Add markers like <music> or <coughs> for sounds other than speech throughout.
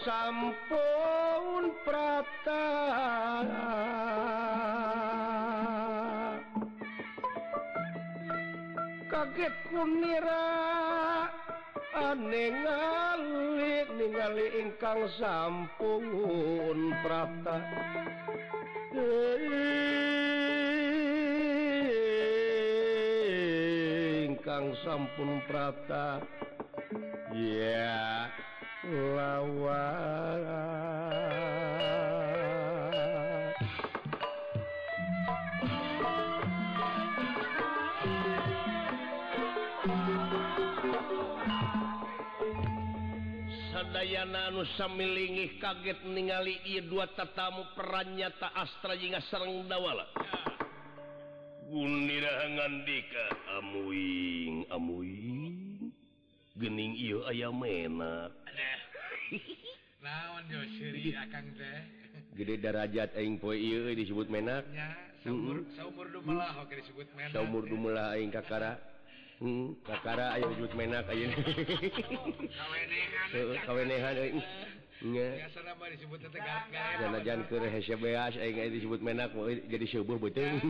sampun prata. Kaget kunira ningali ningali ingkang sampun prata. Ingkang sampun prata. Lawa samilingih kaget ningali ia dua tatamu peranyata Astra jinga sarang dawala. Ngandika amuing amuing gening iyo ayam menak gede. darajat aing poe disebut menak. Umur umur dumelah aing kakara. Hmm. Kakara ayo oh. wujud menak ayo. Kawenehan euy. Nya. Janajan keur hese beas aing disebut menak jadi subuh beuteung.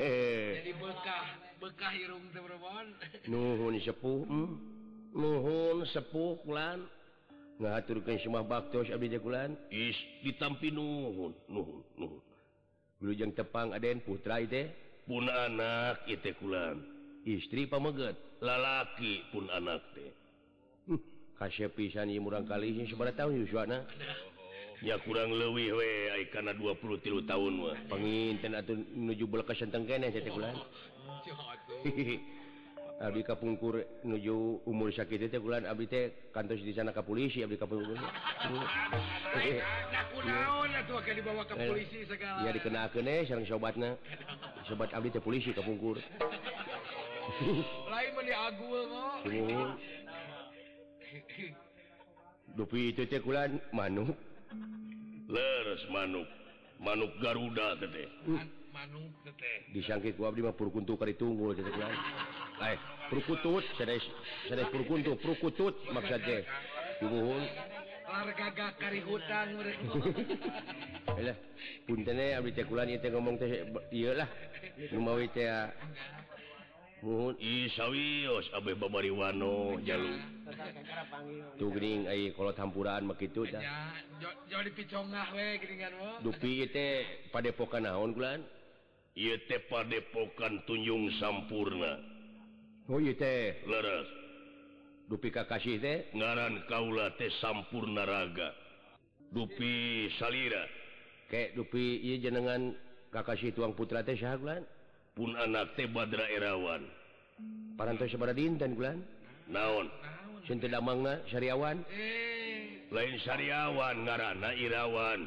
<laughs> Jadi bekah, bekah irung teh berobon. Nuhun sepuh. Hmm? Nuhun sepuh kulan. Ngaturkeun semua baktos abdi teh kulan. Is ditampi nuhun, nuhun, nuhun. Wilujeng tepang aden putra teh. Pun anak itu kulan. istri pameget lalaki pun anak teh hmm, kasih pisan murang kali tahun ya kurang lebih we karena 20 tilu tahun mah penginten atuh nuju bekas senteng kene teh oh. kulan <laughs> Abdi kapungkur nuju umur sakit teh kulan abdi teh kantos di sana ka polisi abdi kapungkur. Naon atuh akan dibawa ke polisi segala. Ya dikenakeun eh sareng sobatna. <laughs> Sobat abdi teh polisi kapungkur. <laughs> lain meni agul mah oh. dupi itu teh ulan manuk. Leres manuk. Manuk garuda tete hmm. manuk tete disangki ku abdi mah purkuntu kari tunggul teh kulan. Eh purkutut sedes sedes purkuntu purkutut maksud teh. Dibuhul largaga kari hutan mereka Alah, puntennya abdi cekulan itu ngomong teh iyalah, numawi teh Muhun i sawios oh, Abeh babari Wano Jalu. Tuing kalau campuran begitu dupi padepokan naon kulan? Ieu te padepokan Tunjung Sampurna. Oh ieu teh. Leres. Dupi kakasih teh? Ngaran kaula teh sampurna raga. Dupi salira. Kek dupi ieu jenengan kakasih tuang putra teh kulan? pun anak teh Badra Erawan parantos dinten bulan naon Sinta manga syariawan eh. lain syariawan ngarana Irawan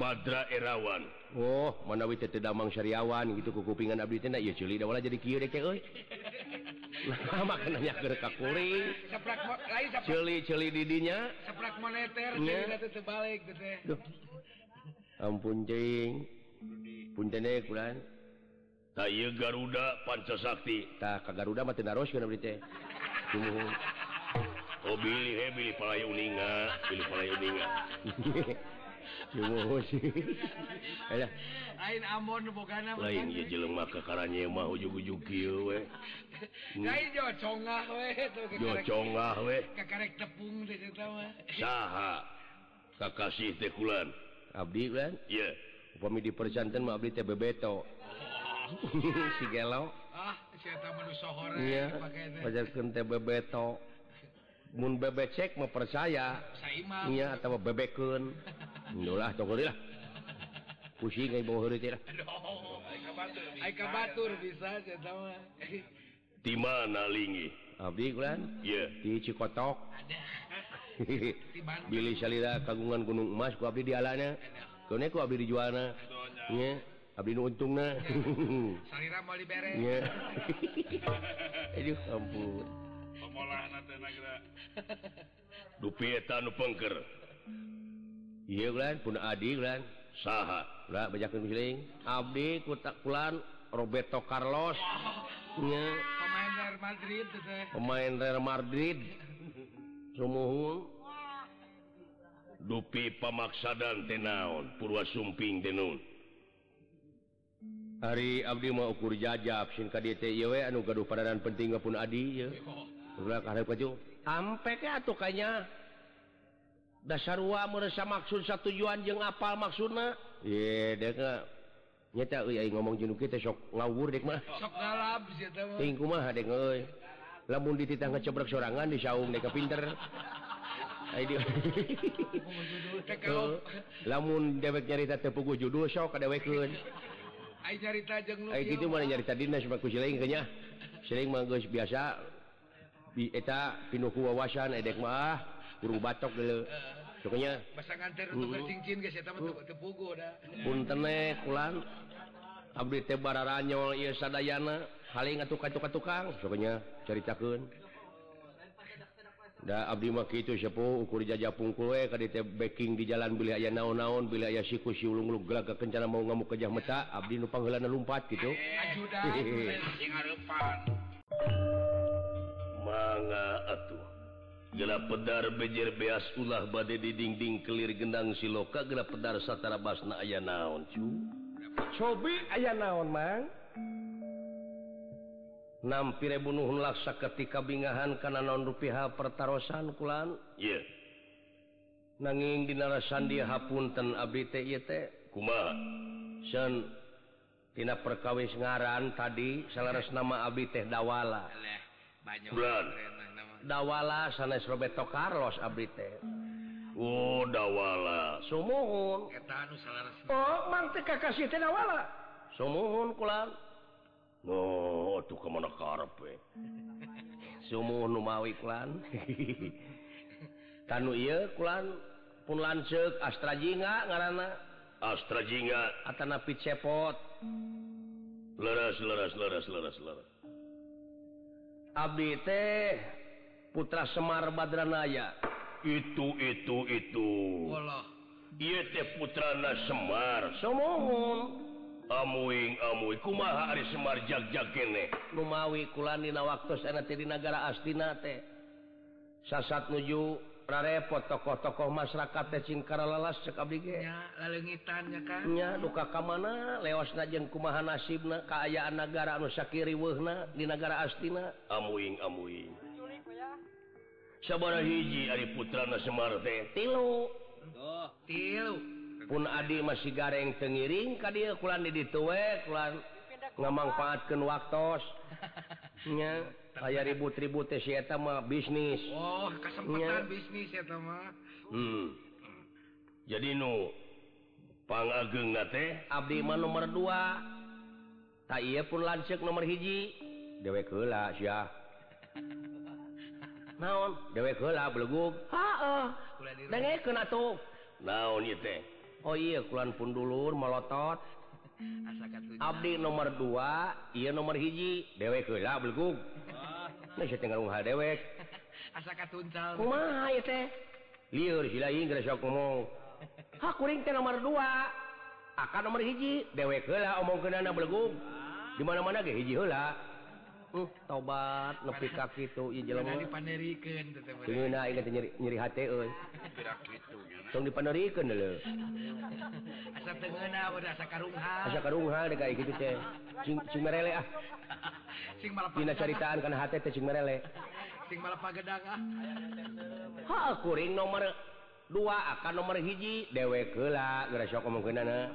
Badra Erawan Oh mana teu damang syariawan gitu kekupingan Abdi tena ya culi dawala jadi kieu deh euy <laughs> Lama nanya nyaker ka kuring. Seprak lain seprak. Celi-celi didinya. Seprak moneter celi teh balik teh. Duh. Ampun cing. Punten deui kulan. Ta ieu Garuda panca sakti Ta ka Garuda mah teu naroskeun abdi teh. Tumuhun. Oh bilih he bilih palayuninga, bilih palayuninga. <laughs> Tumuhun <laughs> sih. Alah, lain amon bogana mah lain ye jelema jelema kakaranya mah ujug-ujug kieu we. <laughs> lain jo congah we tuh Jo congah we. kakarek tepung teh eta mah Saha? Kakasih teh kulan. Abdi kulan? Iya. Upami pemi dipercantan mah abdi teh bebeto. <laughs> Si gelo. Ah si eta mah nu sohore iya pajarkan teh. bebeto. Mun bebecek mah percaya. Iya atau bebekun tong <laughs> tokol lah pusing kayak bawa hari ai ka batur bisa. Sama <laughs> di mana lingi? Abdi kulan iya. Di cikotok. Ada. Billy Salira kagungan gunung emas ku abdi di alanya. Aduh. ku abdi dijualna. Nya, abdi nu untungna. Salira moal dibere. Nya. <laughs> Aduh ampun. Pemolahna teh nagara. Dupi eta nu pengker. Ieu ulan pun adi ulan. Saha? Ulah bajakeun siling. Abdi ku takulan Roberto Carlos. Nya. Pemain Real Madrid teh. Pemain Real Madrid. <laughs> Sumuhun. dupi pamaksadan tenaon purwa sumping tenun hari Abdi mauukur jajab sin KDTW anu gaduh padanan penting pun Adi sampai dasar wa merasa maksud satu tujuan jeung apal maksudna ye nyata aing ngomong jenuk kita sok ngawur dek mah. Sok ngalap ting kumaha dek euy. Lamun dititah ngecebrek sorangan di saung dek pinter. <laughs> lamun dewek nyarita tepugu judul sok dewek gitu mana nyarita dinas ku siling kenya siling manggus biasa di eta pinuku wawasan edek mah guru batok dulu da punten kulan. Abdi teh bararanyol ieu sadayana haling atuh ka tukang soknya caritakeun. Da Abdi mah itu sepuh ukur jajah pungkul eh teh backing di jalan bilih aya naon-naon bilih aya siku si ulung ulung gelag kencana mau ngamuk kejah meta Abdi nu pangheulana lumpat gitu. <laughs> Manga atuh. Gela pedar bejer beas ulah bade di dinding kelir gendang siloka gela pedar satara basna aya naon cu. Cobi aya naon mang. nampire bunuhun laksa ketika bingahan kana non rupiah pertaran kulan? Yeah. nanging dinarasan dia hapunten ABTT kuma Tina perkawis ngaran tadi selaras nama Abi teh dawala. Dawala sanes Roberto Carlos Abi teh. Oh dawala. Sumuhun. Oh mang teh kakasih teh dawala. Sumuhun kulan. no tuh ke mana karep hmm. sumuh nu mawi kulan. Tanu iya kulan pun lanceuk astrajinga ngaranna? Astrajinga. Atana picepot hmm. leres leres leres leres leres. Abdi teh putra Semar Badranaya. Itu itu itu. Walah. Iya teh putrana Semar. Semohon amuing amuing kumaha Ari Semar jagjak kene? Gumawi kulanina waktu teh di negara Astina teh sasat nuju rarepot tokoh-tokoh masyarakat teh cingkara lalas cek abdi ge. Nya lalengitannya kan nya duka ka mana? Leosna jeung kumaha nasibna kaayaan negara Nusakiri weuhna di negara Astina. Amuing amuing sabaraha hiji Ari putrana Semar teh tilu. Oh, tilu. pun Adi masih gareng tengiring ka dia kulan di dituwek kulan ngamangpaatkeun waktos. <laughs> Nya aya ribut-ribut teh si eta mah bisnis. Oh kesempatan bisnis eta mah. Hmm. jadi nu pangageng teh abdi mah nomor dua. Tak iya pun lanceuk nomor hiji. Dewek heula sia. <laughs> Naon? Dewek heula belegug heeh dengekeun atuh. Naon ieu teh? Oh iya kulan pun dulur melotot. Abdi nomor 2 iya nomor hiji dewek lah belgung. Nah, dewek. Liur sila Inggris ngomong. Ha kuring teh nomor 2 akan nomor hiji dewek lah omong belegug. belgung. Di mana-mana ge hiji heula. uh tobat lebih kaki itu nyeri nya. tong dipanerikan dulu asa tengena udah asa karunghal. Asa karunghal deh kayak gitu teh. Cing sing merele ah. <laughs> Sing malah dina caritaan kana hate teh cing merele. Sing malah pagedang ah. Ha kuring nomor dua akan nomor hiji dewe heula geus sok omongkeunana.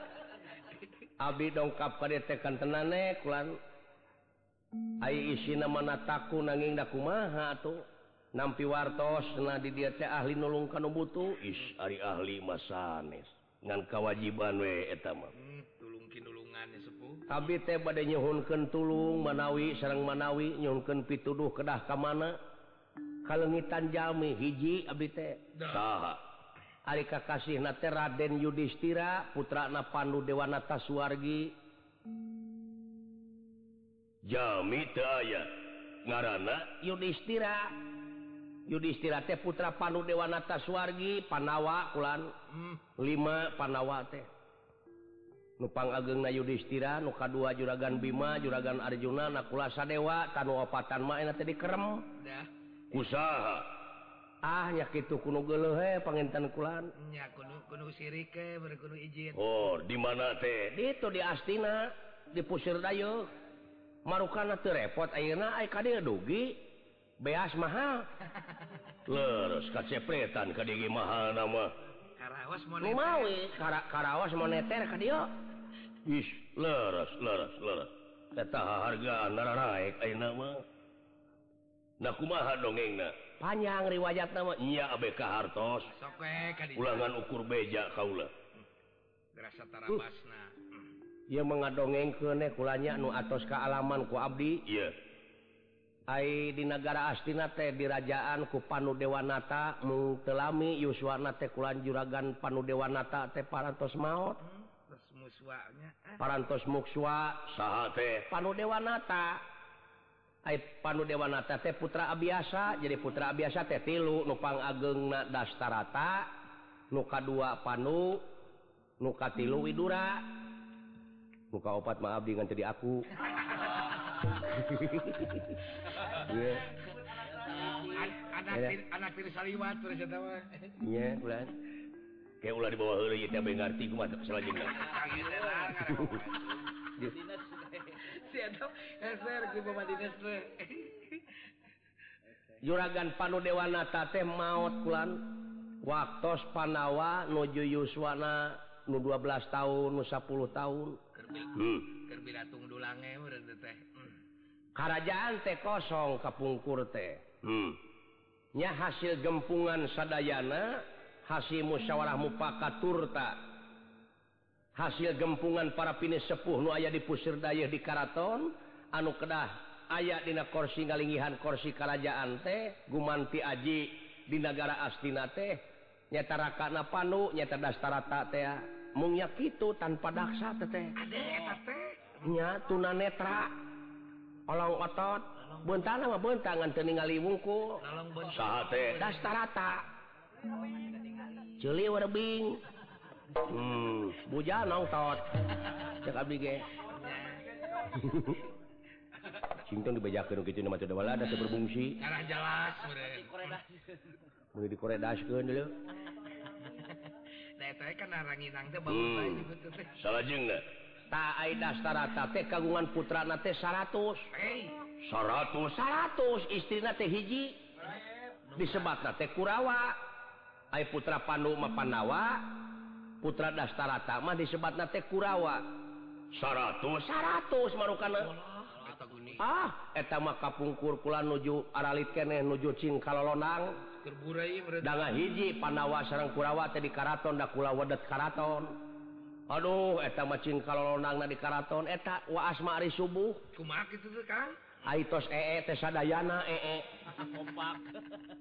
Abi dongkap padetekan kulan Ai isi mana taku nanging dakumaha tuh nampi wartos na di dia teh ahli nulung kanu butuh. Is ari ahli masanes ngan kawajiban we eta mah. Hmm, tulung kinulungan sepuh. Tapi teh bade nyuhunkeun tulung manawi sareng manawi nyuhunkeun pituduh kedah ka mana. Kalengitan jami hiji abi teh. Saha. Alika kasih na Raden Yudhistira putra na Pandu Dewanata Suwargi Jami aya ngaana Yudhistira. Yudhistira teh putra Pandu Dewanata Suwargi Panawa Kulan. 5 hmm. Panawa teh. Nupang ageng na Yudhistira nuka dua juragan Bima juragan Arjuna nakula Sadewa tanupatan main tadi kerem usaha ah yakitu kuno he pengintan kulannya Oh di mana teh? Itu di Astina di dipusir Dayo. Marukana teu repot Ayeuna dugi. Beas mahal <laughs> terus kacepretan ke mahal nama. Karawas moneter. Maui, kara, Karawas moneter ke dia Is, leres, leres, leres. Eta harga nara naik ayeuna mah. Nah kumaha dongengna? panjang riwayat nama. Iya ABK Hartos ulangan ukur beja Kaula. Uh. Ia mengadongeng kenekulanya eh, nu atas kealaman ku Abdi. Ya ai di negara Astina teh dirajaan ku Panu Dewanata mutelami Yuswana Tekulan juragan Panu Dewanata teh parantos maut parantos mukswa. Sah Panu Dewanata panu Dewanata teh putra biasa jadi putra biasa teh tilu nupang ageng dastarata nuka dua Pandu nuka tilu Widura. Muka opat maaf dengan jadi aku. <laughs> <laughs> Di bawah <laughs> juragan Panu Dewana Tate mautlan waktu Panawa nuju Yuswana nu 12 tahun nu 10 tahun. Kerajaan hmm. teh kosong kapungkur tehnya hmm. hasil gempungan Sadayana hasil musyawarah mupakat turta. hasil gempungan para pinis sepuh nu aya di pusir daya di Karaton anu kedah ayat dina korsi ngalingihan korsi kerajaan teh gumanti aji di negara astina teh nyatara karena panu nyata dastarata teh ah. mungnya gitu tanpa daksa teh nya tuna netra. Olong otot. Bentang sama bentang ngantin ningali wungku. Saha teh? Dastarata Juli warbing. hmm, buja nongtot <laughs> <laughs> Sington dibajakan gitu nama tidak ada berbungsi karena jelas mulai dikoredas <laughs> kan dulu hmm. salah jeng tak kagungan putra nate 100 100 istri nate hiji. Disebat nate Kurawa. Ay putra Pandu Mapanawa putra dastaratama disebat na teh Kurawa. 100 ah etama kapungkurkulan nuju aralit kene nuju Cingkalolonang. Dangan hiji Pandawa sarang Kurawa teh di Karaton dakula wedet Karaton. Aduh etama Cingkalolonang na di Karaton eta waasmari subuh. Cuma teh Kang. Aitos ee tesadayana ee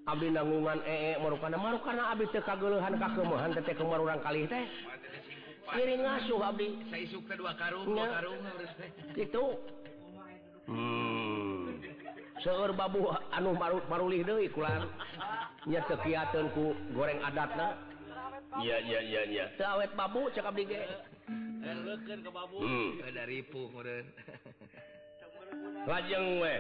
Abdi nanggungan ee marukana marukana abdi teu kageuleuhan ka keumeuhan teh kemar urang kalih teh. Kiring ngasuh abdi. Saisuk teh dua karung, dua karung Kitu. Hmm. Seueur babu anu marut marulih deui kulan. Nya teu kiateun ku goreng adatna. Iya iya iya iya. Teu awet babu cek abdi ge. Eh, leukeun ka babu. Hmm. Eh, dari puh meureun. <laughs> lajeng we.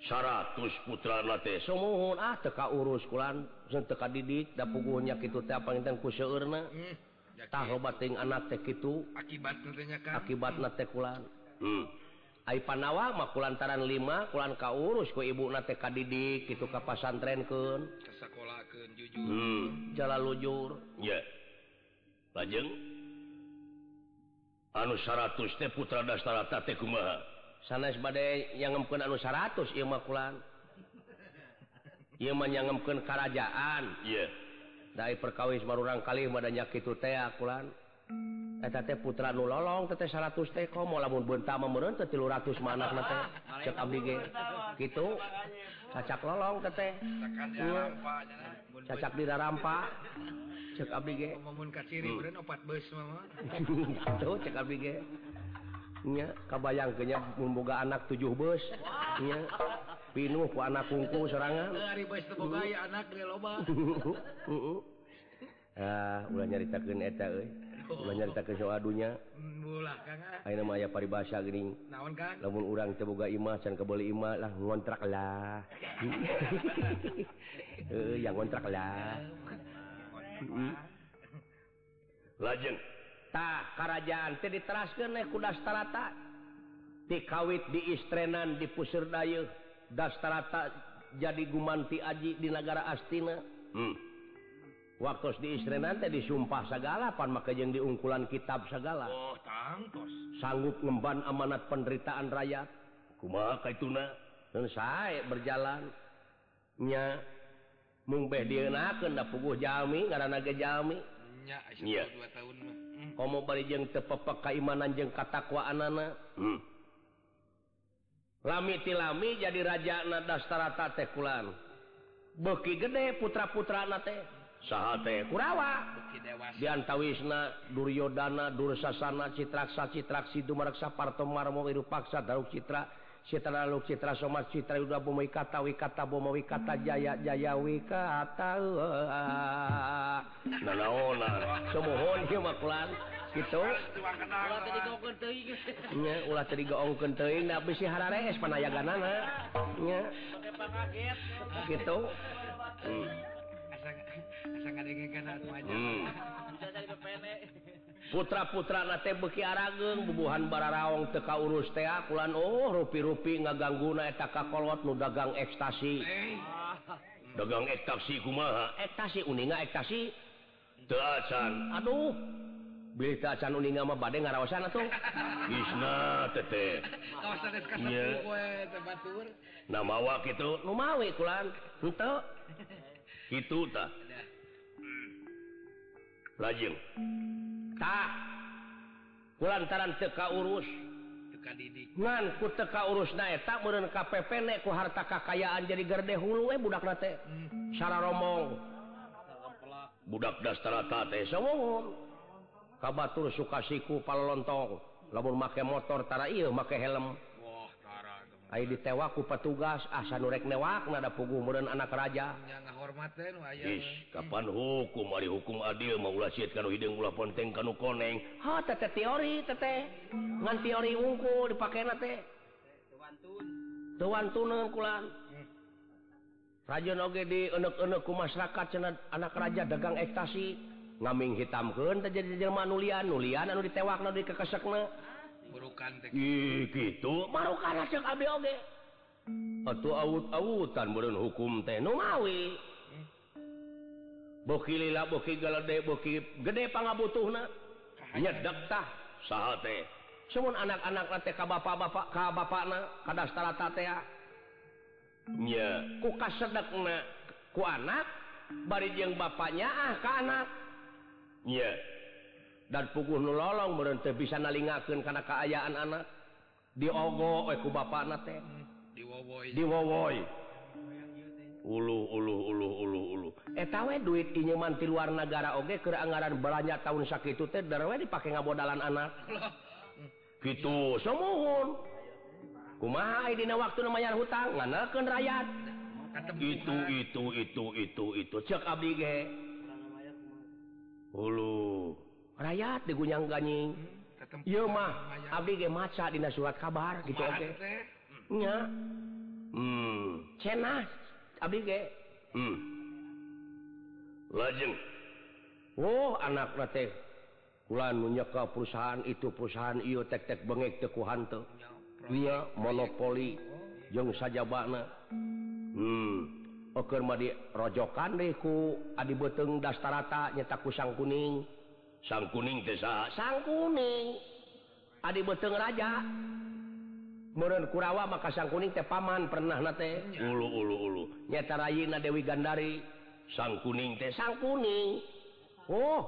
100 putra nate semohun ah teka urus kulan. Teka didik da pugunya kitu teh panginten ku seueurna hmm, tah bating anak teh kitu. Akibat kan akibat nate kulan. Hmm. ai panawa mah kulantaran lima kulan ka urus ku ibu nate kadidik kitu ka pasantrenkeun. Ka sakolahkeun jujur. Hmm. jala lujur. Ya yeah. lajeng. anu 100 teh putra dasarata teh kumaha? Sanes badai yang ngemken anu 100 Imakulan mah yang ngemken kerajaan yeah. dari perkawis barurang kali ah, kulan. Eh, Eta teh putra nu lolong teh 100 teh mau lamun benta meureun teh 300 mana nate cek abdi gitu. cacak lolong teh teh. cacak di rampa cek abdi ge. Mun kaciri hmm. beureun opat beus mah <laughs> tuh cek abdi ge. Nya kabayang ge memboga anak tujuh beus nya pinuh ku anak kungku serangan ari beus teu boga hmm. anak ge loba. Heeh <laughs> hmm. ah ulah nyaritakeun eta euy. menyaritakandunya aya paribasa Gering namun urang terbuka Imah dan ngontrak lah. Heeh yang ngontrak lah. Lajeng. Tak kerajaan tadi diteraskan kudastarata dikawit di istrenan di pusir Dayuh dastarata jadi gumanti Aji di negara Astina. Hmm. waktu teh disumpah segalapan maka yang diungkulan kitab segala. Oh, sanggup ngemban amanat penderitaan rakyat. Dan saya berjalannya da puguh Jami karenami kamu tepepe keimanan jeng katakwaan anak hmm. lami tilami jadi raja nada teh tekulan beki gede putra-putra teh. sahate Kurawa. Diantawisna Duryodana Dursasana Citraksa Citraksi Dumaraksa Parto Marmo Paksa Daruk Citra Citra Lalu Citra Somat Citra Yuda Bumi Kata Wikata Boma Wikata Jaya Jaya Wikata Nanaona Semohon Dia makulan Gitu. Nya ulah tadi gaung kenteuing da bisi hararees panayaganana. Nya. Gitu. Hmm. Hmm. <laughs> putra-putra nate beki Arageng bubuhan bararaong teka urus tea ah, kulan Oh rupi-rupi ngagangguna eta kolot nu dagang ekstasi. Hmm. Dagang ekstasi kumaha? Ekstasi uninga ekstasi? Teacan aduh beli teacan uninga mah bade ngarawasan atuh. <laughs> Bisna tete nama wak itu numawi kulan. Itu. <laughs> Itu tak lajeng. Tak kulantaran teka urus teka ku teka urus na tak me KPP nekku harta kakayaan jadi gerde hulu eh budak nate hmm. Sara Romong. Budak dasar kabatur sukasiku pal lontong labur make motortara ieu make helm. Ay ditewaku petugas ah, asa nurrek newak nada meureun anak raja. Is, kapan hukum? Ari hukum adil maulah ponteng kanu koneng. Ha, tete teori tete. Ngan teori ungku dipakai nate tuan tunan kulan hmm. Raja oge di enek-enekku masyarakat cenah anak raja dagang ekstasi. Ngaming hitam ke terjadi Jerman nulian nulian anu ditewak na di kekesek na gitu marukana cek abi oge. Atuh awut-awutan beureun hukum teh nu mawi boki lila boki galede boki gede pangabutuhna. Nyedek tah saha teh. Semun anak-anak teh ka bapak-bapak ka bapakna ka dastarata teh nya ku kasedekna ku anak bari jeung bapaknya ah ka anak. Nya dan puguh nu lolong merente bisa nalingaken karena keayaan anak. Diogo eh, ku ba diwowoi etawe duit inyeman di luar negara oge ke anggaran belanja tahun sakit itu teh darwe dipake ngabodalan anak. Gitu semuhun. Kumaha dina waktu namanya hutang? Nganakeun rakyat. Itu itu itu itu itu. Cek abdi ge. Hulu rakyat digunyang ganying mah Abdi ge maca dina surat kabar gitu oke? Hmm. cenah Ab lajeng. Oh anak teh. Bulan nyeka perusahaan itu perusahaan ieu tek-tek bengek teu ku hanteu. Iya, monopoli. Jeung sajabana. Hmm. Hmm mah di rojokan dehku Adi beteng dastarata nyetak kusang kuning. sang kuning desa sang kuning. Adi beteng raja. Meren Kurawa maka sang kuning teh paman pernah nate ulu ulu ulu. Nyata Rayina Dewi Gandari. Sang kuning teh. Sang kuning. Oh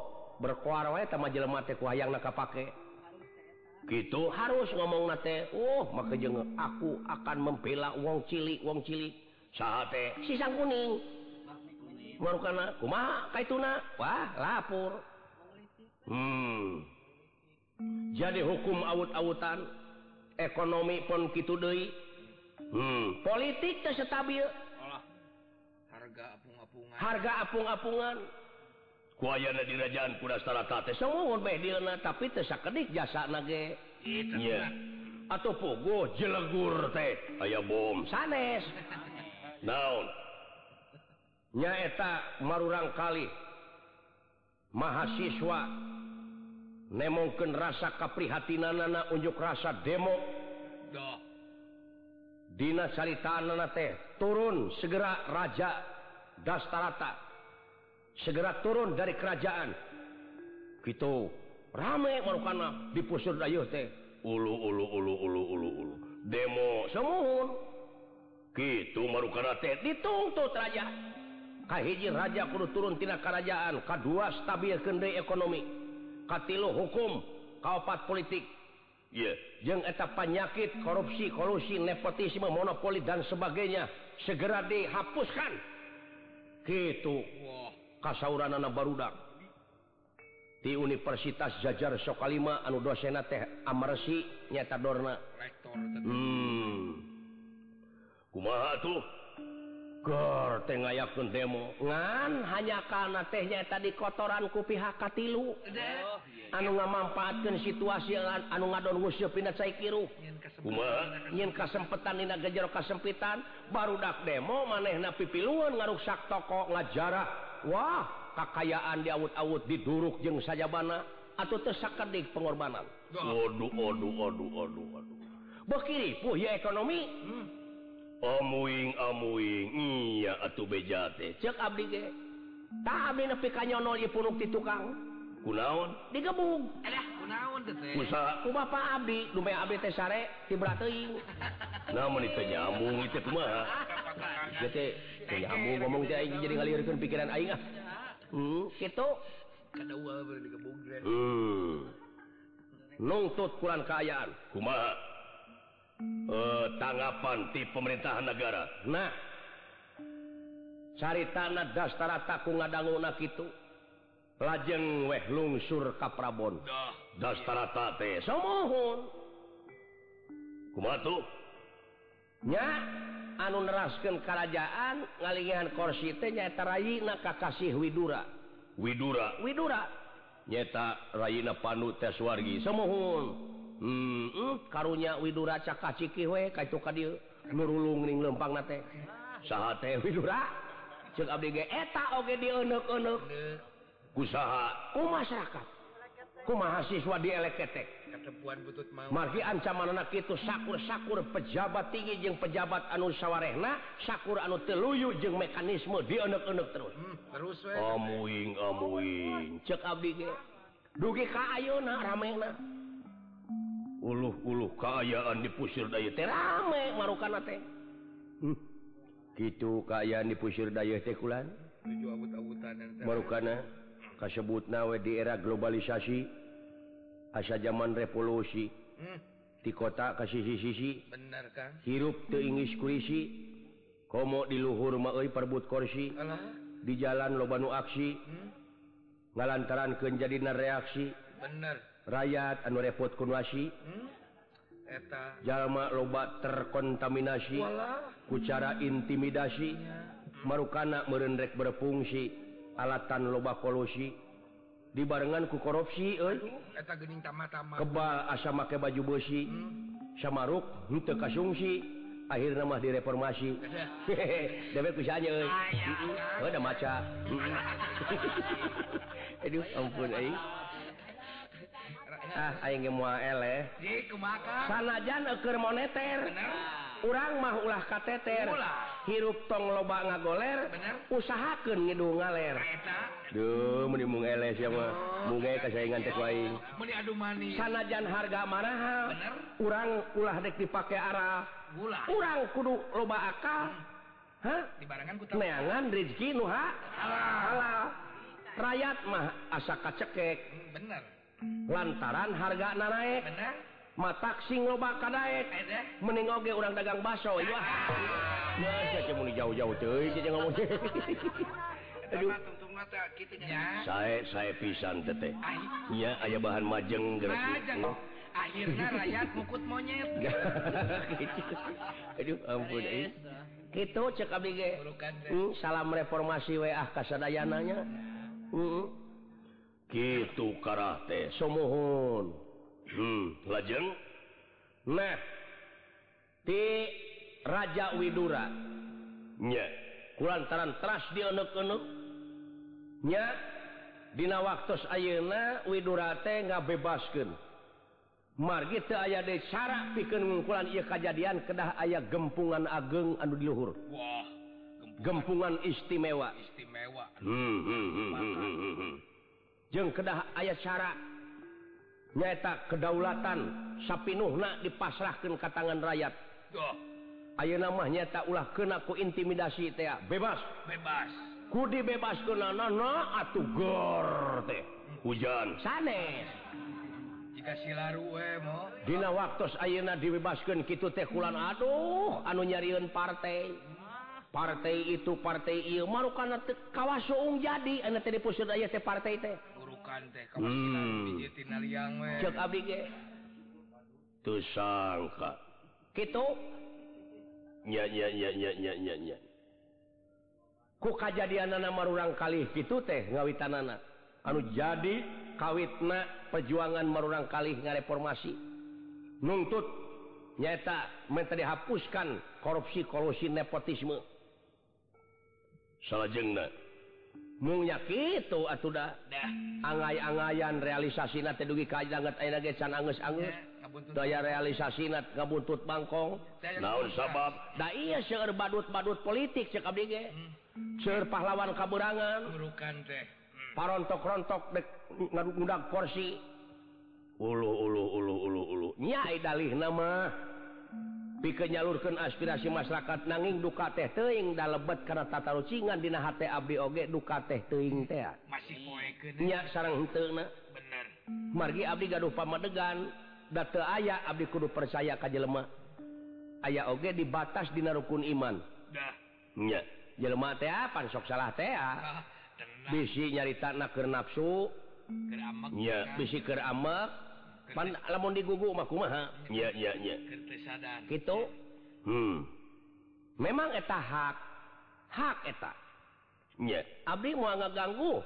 berkoar wae tama jelema teh ku hayang naka pake gitu. Harus ngomong nate oh maka jeng aku akan membela wong cilik wong cilik. Sate si sang kuning. Marukana kumaha? Kaituna? Wah lapor. hmm. Jadi hukum awut-awutan ekonomi pun gitu deui. Hmm. Politik teh stabil. Olah. Harga apung-apungan. harga apung-apungan. Kuayana di kerajaan kuda starata teh semua bae dieuna tapi teu sakedik jasa ge. Itu nya atuh pogo jelegur teh. Aya bom sanes. <laughs> Naon? Nya eta marurang kali. mahasiswa nemongken rasa kaprihatinan nana unjuk rasa demo. Dina caritaan nana teh turun segera Raja Dastarata. Segera turun dari kerajaan. Gitu rame marukana dipusur dayuh teh. Ulu ulu ulu ulu ulu ulu. Demo semuhun. Gitu marukana teh dituntut raja. kahiji Raja Kudu turuntina kerajaan K2 stabil kendai ekonomi. Katilu hukum kaopat politik. Yeah. jeung eta penyakit korupsi kolusi nepotisme monopoli dan sebagainya segera dihapuskan. Gitu. Wah. kasauran anak barudak. Di Universitas Jajar Sokalima anu dosena teh Amarsi nyata Dorna. Rektor, hmm. kumaha tuh? ayaken demo. Ngan hanya karena tehnya di kotoran ku pihak katilu. Oh, anu ngamampaatkeun situasi situasi anu ngadon nyin kesempatan dina kesempitan baru dak demo manehna pipiluan ngaruksak toko ngajarah. Wah kakayaan diawut-awut diduruk jeung sajabana atuh teu sakedik pengorbanan. Waduh Waduh Waduh Waduh Waduh. Bekiri puhya ekonomi. Hmm. omuing omuing iya atuh beja teh. Cek abdi ge. Tah abdi nepi ka nyonol ieu punuk ti tukang. Kunaon? Digebug alah eh, kunaon teh usaha. Ku bapa abdi. Lumeh abdi teh sare tibra teuing. <laughs> Namun itu nyambung itu kumaha? <laughs> Ge teh teh nyambung ngomong teh aing jadi ngalieurkeun pikiran aing ah. Hmm? Kitu kada ulah bari digebug teh nuntut kulan kaayaan. Kumaha? eh, tanggapan di pemerintahan negara. Nah cari tanah dastara takung kitu. itu lajeng weh lungsur kaprabon da. dastara tate somohon kumatu. Nya anu neraskeun kerajaan ngalingihan kursi teh nyata rayina kakasih widura. Widura. Widura. Nyata rayina panu tes wargi somohon hmm, -mm, karunya Widura cakaciki we kaitu ka dieu nurulung ning lempangna teh. Saha teh Widura? Ceuk abdi ge eta oge dieuneuk-euneuk Kusaha? Ku masyarakat. Ku mahasiswa di eleketek. Ketepuan butut mau. Margi ancamanana kitu sakur-sakur pejabat tinggi jeung pejabat anu sawarehna, sakur anu teu luyu jeung mekanisme dieneuk-euneuk terus. Hmm, terus we. Amuing amuing. Ceuk abdi ge dugi ka ayeuna ramena. ulu-ulu keayaan dipusir teh rame marukan hmm. gitu kayaan dipusir Day tekulan barukana kasebut nawe di era globalisasi asa zaman revolusi. Hmm. di kota kasih sisi sisi benar kan hirup teu Inggris kurisi komo di luhur maui perbut korsi. Alah. di jalan lobanu aksi hmm? ngalantaran ke reaksi. Bener rakyat anu repot kunwasi hmm? jalma lobat terkontaminasi. Kucara intimidasi. Marukana merendrek berfungsi. Alatan loba kolusi. Dibarengan ku korupsi kebal asa make baju besi hmm? samaruk rute kasungsi. Akhir nama direformasi. <laughs> Reformasi dewek kusanya euy. Udah maca. <laughs> Aduh ampun aing. Ah, sanajanker moneter. Urang mah ulah kateter. Hirup tong loba ngagoler usahakan ngidung ngaler. Duh menimung eleh ya mah. Muga kesaingan adu wae. Sanajan harga mahal, urang ulah dek dipake arah. Urang kudu loba akal. Hah? Ku neangan rezeki nu halal. Rakyat mah asa kacekek. Bener. lantaran harga na naik. Matak sing loba kadaek mening oge urang dagang baso <laughs> ya jauh-jauh saya saya pisan tete iya aya bahan majeng gerak akhirnya rakyat mukut monyet. <laughs> <laughs> Aduh ampun eh. gitu cek abg salam reformasi wa kasadayananya uh -uh. Hmm. gitu karate. Somohon hmm, lajeng. Nah ti Raja Widura. Nya. Kulantaran teras di enek enek nya dina waktu ayeuna Widura teh ngabebaskeun. Margi teu aya de cara pikeun ngungkulan ieu kajadian kedah aya gempungan ageng anu di luhur. Wah gempungan, gempungan istimewa. istimewa hmm, hmm, hmm, hmm, hmm, hmm. hmm. jeng kedah ayat cara nyata kedaulatan sapinuhna dipasrahkan ke tangan rakyat. Ayo nama nyata ulah kena ku intimidasi teh bebas. Bebas. Ku dibebaskeun ke nana na atuh gor teh. Hujan. Sanes. Jika silaru we mo. Dina waktos ayeuna dibebaskeun kitu teh kulan aduh anu nyarieun partai. Partai itu partai ieu marukana teu kawasoung jadi anu teh dipusieun aya teh partai teh. bukan teh nya ku kajadianana marurang kalih kali gitu teh ngawitanana. anu jadi kawitna perjuangan marurang kali ngareformasi nuntut nyata minta dihapuskan korupsi kolusi nepotisme. Salah jengna nya kitu atuh dah dah angay-angayan realisasi teh dugi kajanget ayeuna ge can angeus-angeus. Daya realisasi ngabuntut bangkong. Saya Naon sabab? Da iya seueur badut-badut politik cek abdi ge. Hmm, pahlawan kaberangan, burukan teh hmm. parontok-rontok dek ngundag kursi. Ulu ulu ulu ulu ulu. Nyai dalih nama. pikirnyalurkan aspirasi masyarakat nanging duka teh teing da lebet karena tata rucingan hate Abdi oge duka teh teing teh. Sareng sarang bener. Margi Abdi gaduh pamadegan data ayah Abdi kudu percaya kaj lemah aya oge dibatas dina rukun iman. Dahnya jelma teh apa sok salah teh bisi nyarita keur nafsu. Bisi keramak lamun digugu makumaha nya ya ya gitu? Hmm. Memang eta hak. Hak eta. Nya abdi mau ngeganggu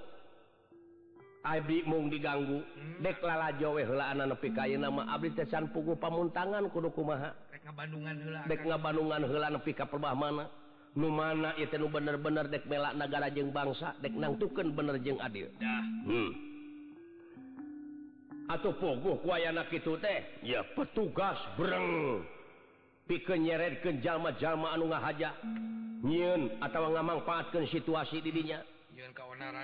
abdi mung diganggu. Hmm. dek lala we heula anana nepi ka nama abdi teh can pugu pamuntangan kudu kumaha. Dek ngabandungan heula. Dek ngabandungan heula nepi ka perbahmana nu mana ieu teh nu bener-bener dek melak nagara jeung bangsa dek nangtukeun bener jeung adil. Dah. Hmm. atau ku kuayana itu teh. Ya petugas breng pikeun nyeret ke jalma-jalma anu ngahaja nyiun atau ngamangpaatkeun situasi didinya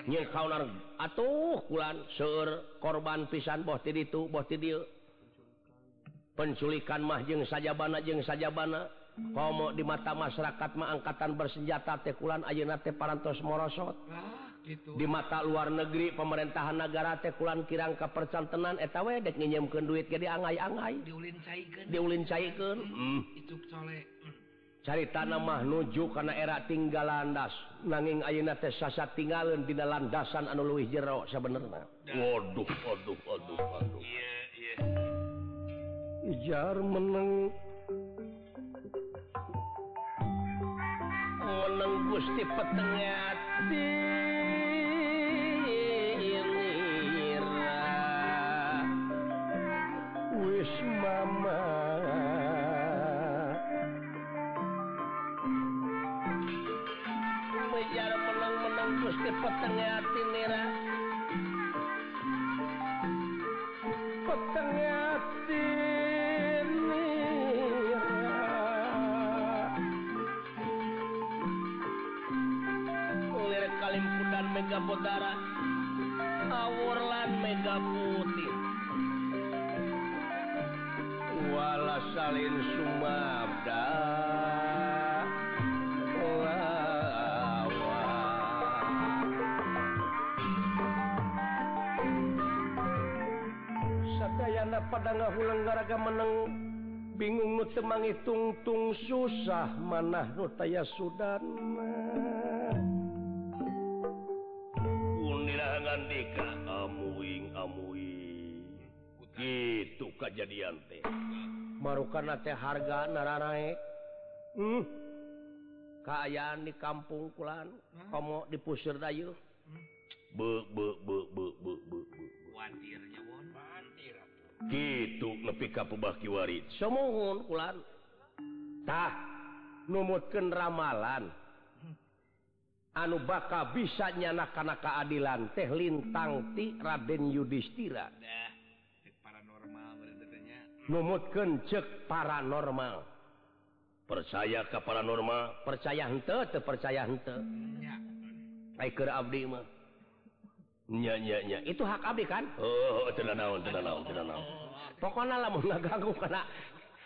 nyiun kaonar atuh kulan seueur korban pisan boh ti ditu boh ti dieu. Penculikan mah jeung sajabana jeung sajabana. Komo di mata masyarakat mah angkatan bersenjata teh kulan ayeuna teh parantos morosot. gitu. Di mata luar negeri pemerintahan negara Tekulan Kirang kepercantenan eta wedek nyinyemkan duit jadi angai-angai diulin caikan diulin caikan hmm. Mm. itu soleh mm. cari tanamah nuju karena era tinggal landas nanging ayeuna teh sasa tinggalin di landasan anu leuwih jero sebenarnya waduh waduh waduh waduh. Iya iya. Ijar meneng. Meneng gusti petengati wis mama. Bicara menang-menang terus ke petengah ya, hati nira Petengah ya, hati nira Lirik kalimpudan megapodara Awurlan megaput wala salin Sumabda. Sadayana pada ngahullanggaraga meneng. Bingung nu temangi tungtung susah manah Nutaya Sudan. kejadian teh barukan teh harga naranaek. Hmm. keayaan di kampung Kulan hmm. kamu dipusir Dayuh hmm. gitu lebih kapubakiwari semohun Kulantah numutkan ramalan. Hmm. Anu baka bisa nyanak-kana keadilan teh lintang ti Raden Yudhistira. numutken cek paranormal. Percaya ke paranormal? Percaya hente percaya hente nya. Itu hak Abdi kan? Oh, oh tidak naon, tidak naon, tidak naon. ganggu karena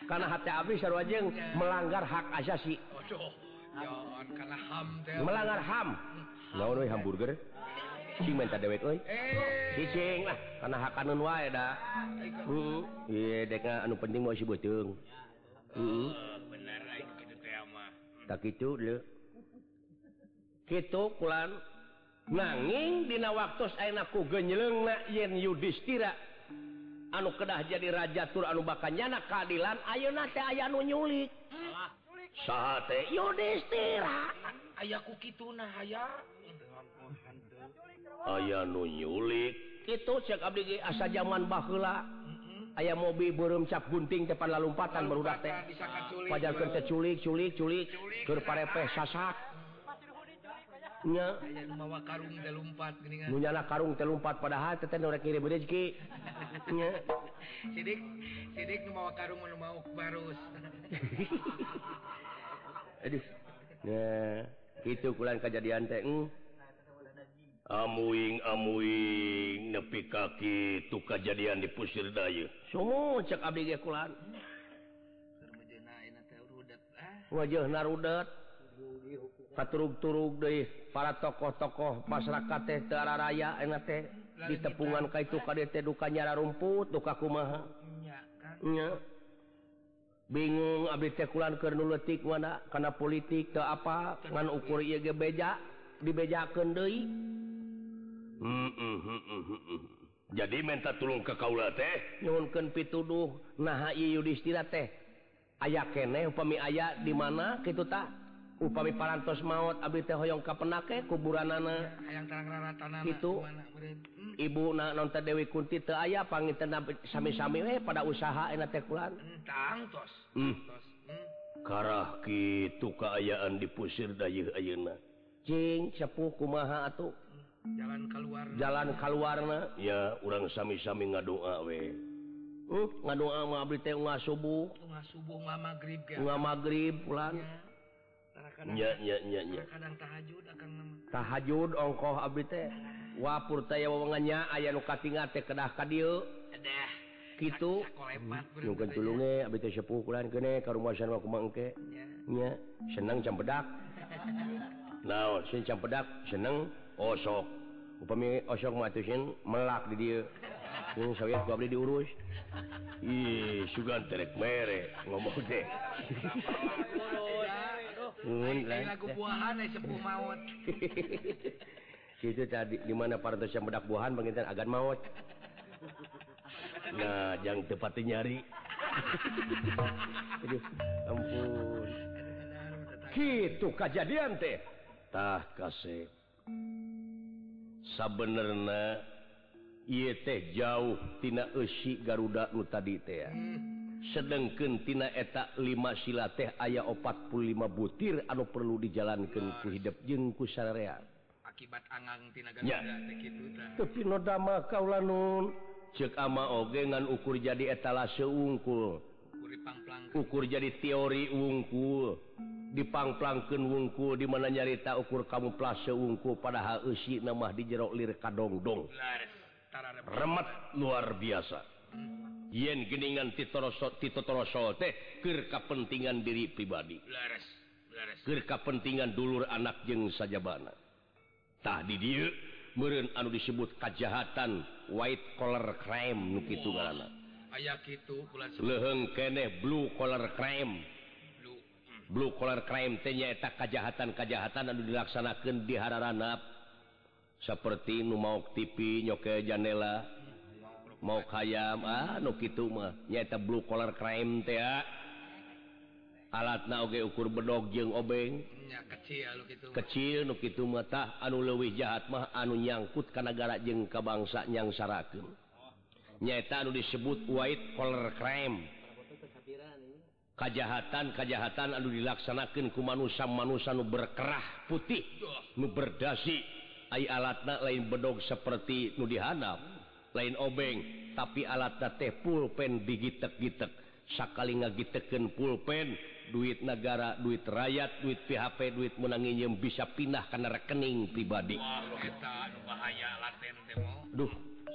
karena hati Abdi sarwajeng melanggar hak asasi. Melanggar ham. Hamburger? dewet eh. lah karena hakanun hmm. dek anu penting mau sibutung hmm. hmm. tak itu kitu kulan nanging dina waktu ku genyeleng yen yudhistira. Anu kedah jadi raja tur anu bakanyana keadilan ayo na aya anu nyulik. Saat yudhistira. Ayaku ku kituna aya. aya nu nylik itu asa hmm. zaman bahla hmm. aya mobil burung cap gunting depan barudak teh. beruda teh culik culik culik. Culik nya. Mawa karung telumpat padahal tete norek ngirim rezeki. Nya. <laughs> Sidik sidik nu mawa karung nu mau barus. <laughs> Aduh. Nah itu kulan kejadian teh amuing amuing nepi kaki tu kejadian di pusir daya. Semua cek abdi ge kulan. Wajah narudat katurug-turug deui para tokoh-tokoh masyarakat Tera Raya en teh. Di tepungan Ka itu duka nyara rumput duka kumaha. Nya bingung abdi teh kulan keur nu leutik mana kana politik teu apa ngan ukur ieu ge beja dibejakeun deui. Mm-hmm, mm-hmm, mm-hmm. jadi minta tulung ke kaula teh nyunkan pituduh nah yudhistira teh. Aya kene upami aya di mana gitu tak upami parantos maut abdi teh hoyong ka penake kuburan nana hayang tarang itu hmm. ibu na nonton Dewi Kunti teu aya pangiten sami-sami we pada usaha enak teh kulan. Hmm, Tangtos hmm. hmm. karah kitu kaayaan dipusir dayeuh ayeuna. Cing sepuh kumaha atuh. jalan keluar. Jalan keluarna ya orang sami-sami ngadoa we. Uh, ngadoa mabri teh nggak subuh. Nggak subuh nggak maghrib ya nggak maghrib pulang. Nya nya nya nya kadang tahajud akan tahajud ongkoh abdi teh. Wapur teh ya aya nu katinga teh kedah ka dieu kedah kitu hmm, nyungkeun tulunge abdi teh sepuh kulan kene ka rumah sana kumaha engke nya seneng campedak. <laughs> Naon sing campedak seneng Oh, osok upami oh, osok matusin melak di dia. Ini saya gua beli diurus. Ih sugan terek mere ngomong deh lagu buahan sepuh maut. <laughs> Itu tadi di mana para yang bedak buahan pengintan agan maut. Nah yang tepat nyari. <laughs> Aduh, ampun. Gitu kejadian teh. Tah kasih sabenerna yete jauh tina Ushi Garuda nu tadi teh sedangken tina eta 5 sila teh aya 45 butir anu perlu dijalankan ke hidup jengku syariat akibat tapi kaula maka cek ama ogengan ukur jadi etala seungkul ukur jadi teori wungkul. Dipangplangken wungkul dimana nyarita ukur kamu plase wungkul padahal usi nama di jerok lir kadongdong. Remet luar biasa. Yen geningan titoroso teh keur kepentingan diri pribadi. Keur kepentingan dulur anak jeng sajabana. Tah di dieu meureun anu disebut kejahatan white collar crime nu kitu ngaranna aya gitu bulankeneh blue collar crime. Blue, blue collar crime tenyaeta kejahatan-kejahatan dan dilaksanakan di Hararanap. Seperti nu mau TV nyoke janela mau kayam ah, nu gitu mah. Nyaeta blue collar crime teh ah, ah. alat nage ukur bedog jeung obeng. Ya, kecil gitu kecil nu gitu tah. Anu leuwih jahat mah anu nyangkut ka negara jeung ka bangsa nyangsarakeun. nyaita disebut white collar crime. Kejahatan-kejahatan anu dilaksanakan kumanusa-manusan berkerah putih nu berdasi. Ay alatna lain bedog seperti nu dihanap lain obeng tapi alatna teh pulpen digitek-gitek. Sakali ngagiteken pulpen duit negara duit rakyat duit PHP duit menanginnya bisa pindah karena rekening pribadi. Wah, kita, bahaya, laten, Duh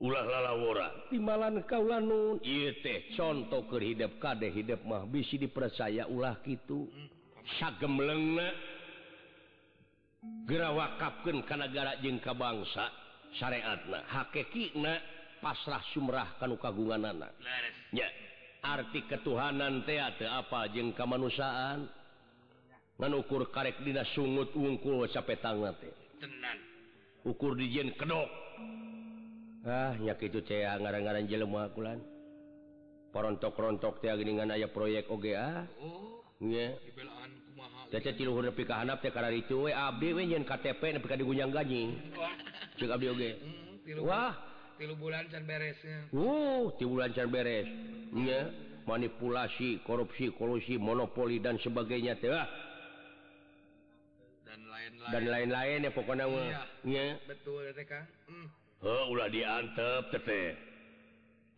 ulah lalawora timalan kaula nun teh contoh ke hidup kadeh hidup mah bisi dipercaya ulah gitu sagem lengna wakafkeun ka karena jeung jengka bangsa syariatna hakekikna pasrah sumrah kanu kagungan anak ya arti ketuhanan teh teu apa jeung kemanusiaan ngan ukur karek dina sungut wungkul sapetangna teh. Tenan. Ukur dijen kedok. ah nya kitu teh ah, ngaran-ngaran jelema kulan. Porontok-rontok teh geuningan aya proyek oge ah. Oh nya. dibelaan kumaha tiluhur nepi ka handap teh karena itu we abdi we nyeun KTP nepi ka digunyang ganying wah. Ceuk abdi oge. Hmm, tilu wah. tilu bulan can beres uh tilu bulan can beres. Nya manipulasi korupsi kolusi monopoli dan sebagainya teh ah. Dan lain-lain. Dan lain-lain ya pokoknya mah. Iya. nya. Betul hmm. Eh, ulah diantep tete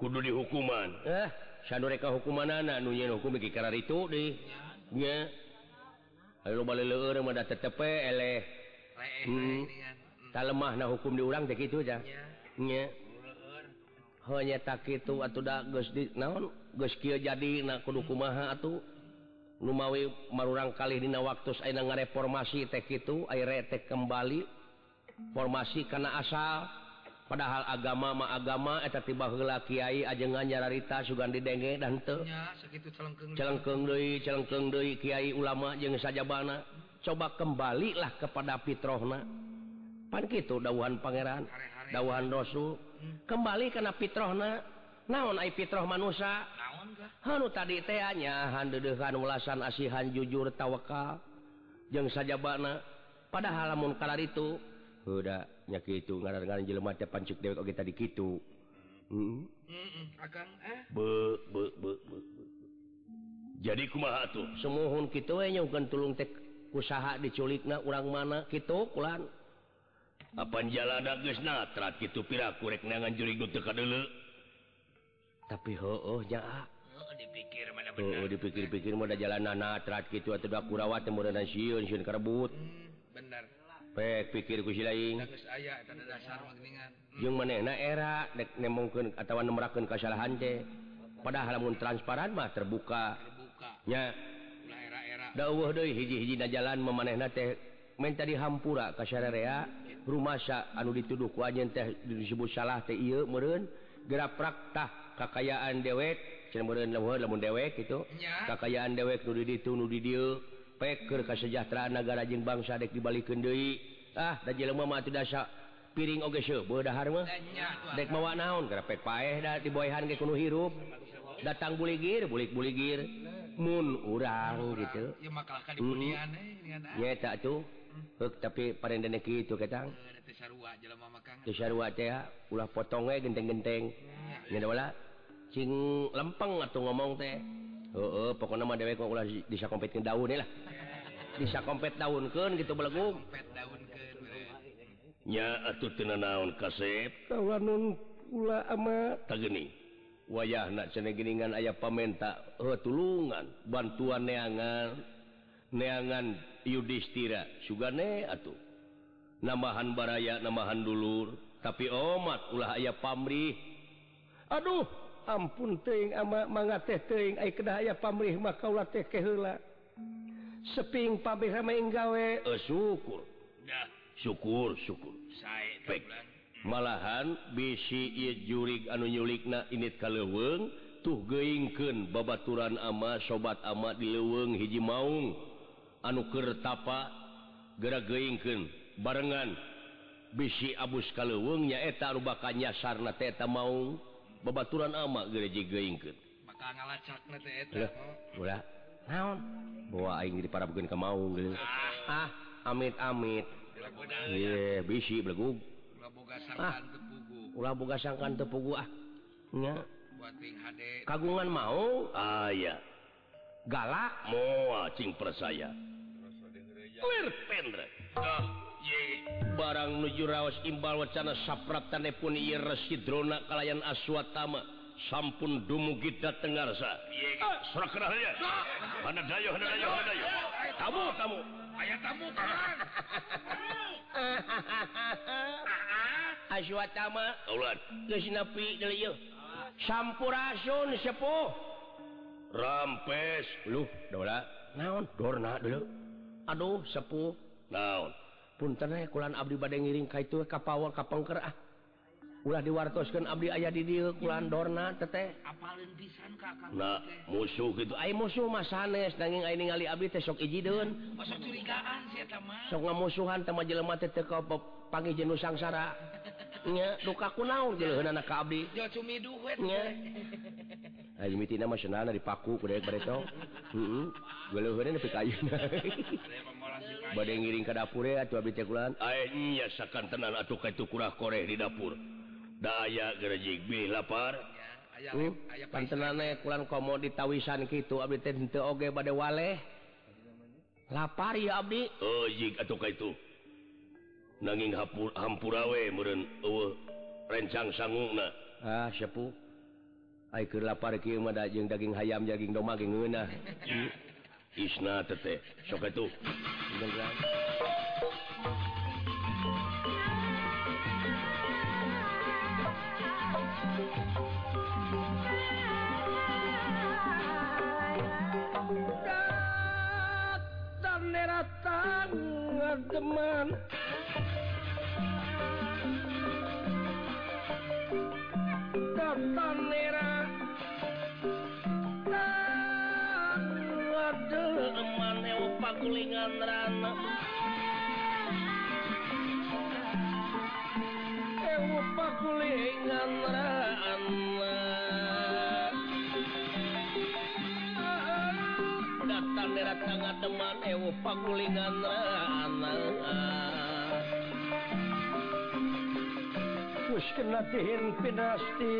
kudu dihukuman. Eh mereka hukuman anak nunya hukum karena itu dihnya kalau balik leher mah tetep eleh. Hmm. hmm. tak lemah nah hukum diulang teh gitu aja. Nya hanya tak itu atau dah geus di naon? Geus kieu jadi na kudu kumaha atuh? Nu mawi marurang kali dina waktu ayeuna ngareformasi teh kitu ayeuna teh kembali. Formasi karena asal. padahal agama ma agama eta tiba heula kiai ajengan nyararita sugan denge dan deui. Kiai ulama jeung sajabana. Coba kembalilah kepada Fitrohna pan kitu dawuhan Pangeran dawuhan Rasul. Kembali kana Fitrohna naon ai Fitroh manusia Hanu tadi teanya handedehan ulasan asihan jujur tawakal. Jeung sajabana. Padahal lamun halamun kalar itu udah nya gitu ngaran-ngaran jelema teh pancuk dewek oge tadi kitu. Heeh heeh akang eh? Be be be, be. jadi kumaha tuh? Semohon kitu we nya bukan tulung teh usaha diculikna urang mana kitu kulan. Apa jalada geus natrat kitu piraku rek nangan juri teu kadeuleu tapi heueuh nya Oh, dipikir mana benar. Oh, dipikir-pikir mau ada jalan natrat gitu atau udah kurawat yang meureunan sieun sieun karebut. Hmm, benar. pek pikir kusi lain yang mana na era dek nemongkeun atawa nemerakeun kasalahan teh. Padahal lamun transparan mah terbuka. Nya dawuh deui hiji-hiji na jalan memanehna teh menta dihampura ka rumah rumasa anu dituduh ku anjeun teh disebut salah teh ieu meureun. Gerak praktah kakayaan dewek cenah meureun lamun dewek itu kakayaan dewek nu di ditu nu di dieu peker kesejahteraan negara jeng bangsa dek dibalikeun deui. Ah da jelema mati dasa piring oge seuh beudah mah. Dek mawa naon gara pek paeh da diboehan ge kuno hirup. Datang buligir bulik buligir mun urang gitu. Ya makalahkan di punian hmm. Eh, ah. ya tak tuh Huk, tapi pada dene gitu ketang teu sarua teh ah, ulah potonge genteng-genteng. Nya wala. Cing lempeng atau ngomong teh. heeh pokona mah pokok nama dewek bisa kompetin daun lah bisa kompet daun ke gitu belegum. Nya atuh tina naon kasep? Kawanun ulah ama. Tageni wayah nak cenah giningan aya pamenta heuh tulungan bantuan neangan neangan yudistira sugane atuh. Namahan baraya namahan dulur tapi omat ulah aya pamrih. Aduh ampun teing ama manga teh teing ay kedahaya pamrih maka kaula teh keheula. Seping pabeh main gawe. Uh, syukur. Dah. Syukur syukur. Sae malahan bisi ieu jurig anu nyulikna init ka leuweung tuh geuingkeun babaturan ama sobat ama di leuweung hiji maung. Anu keur tapa geura geuingkeun barengan bisi abus ka leuweung nyaeta anu bakal nyasarna teh eta maung. babaturan ama gereji naon? Di para bukan ke mau ah. Amit amit yeah, bisi belegug ah, ulah boga sangkan tepugu ah. Nya. Kagungan mau ah ya galak mau cing persaya. Clear Pendra. Oh, yeah. barang nuju raos imbal wacana sapratan pun Sidrona kalayan aswatama. Sampun dumugi dateng ngarsa. Tamu tamu. Aya tamu <laughs> aswatama. Geus napi sampurasun sepuh. Rampes. Lu dola naon? Dorna dulu. Aduh sepuh. Naon? punten kulan Abdi badai ngiring ka itu kapawal kapengker ah. Ulah diwartoskan Abdi ayah di dia kulan dorna teteh. Nah musuh gitu. Ay musuh mas sanes nanging ay ningali Abdi teh sok iji deun. Oh, sok curigaan sih teman sok ngamusuhan teman jelema teh teh kau panggil jenuh sangsara. Nya duka kunaun gitu anak ka Abdi. Ya cumi duit. Nya. Ay mitina mah senana dipaku kuda barito <laughs> heeh. Galuheureun nepi ka ayeuna <laughs> bad ngiring ke dapur tenan kurah Korea di dapur. Daya gerejikbi lapar. Hmm, Panlan komo ditawisan gitu Abge bad waleh. Lapar ya Abdi. Oh, itu nanging hapur hampurawe meren uh, rencang sanggung ah sepuh. Lapar jeng daging hayam jaging domaging Isna tete soket itu teman datang merah pakulingan rana Ewu pakulingan rana Datang derat tangga teman ewu pakulingan rana Wis kena dihin pinasti.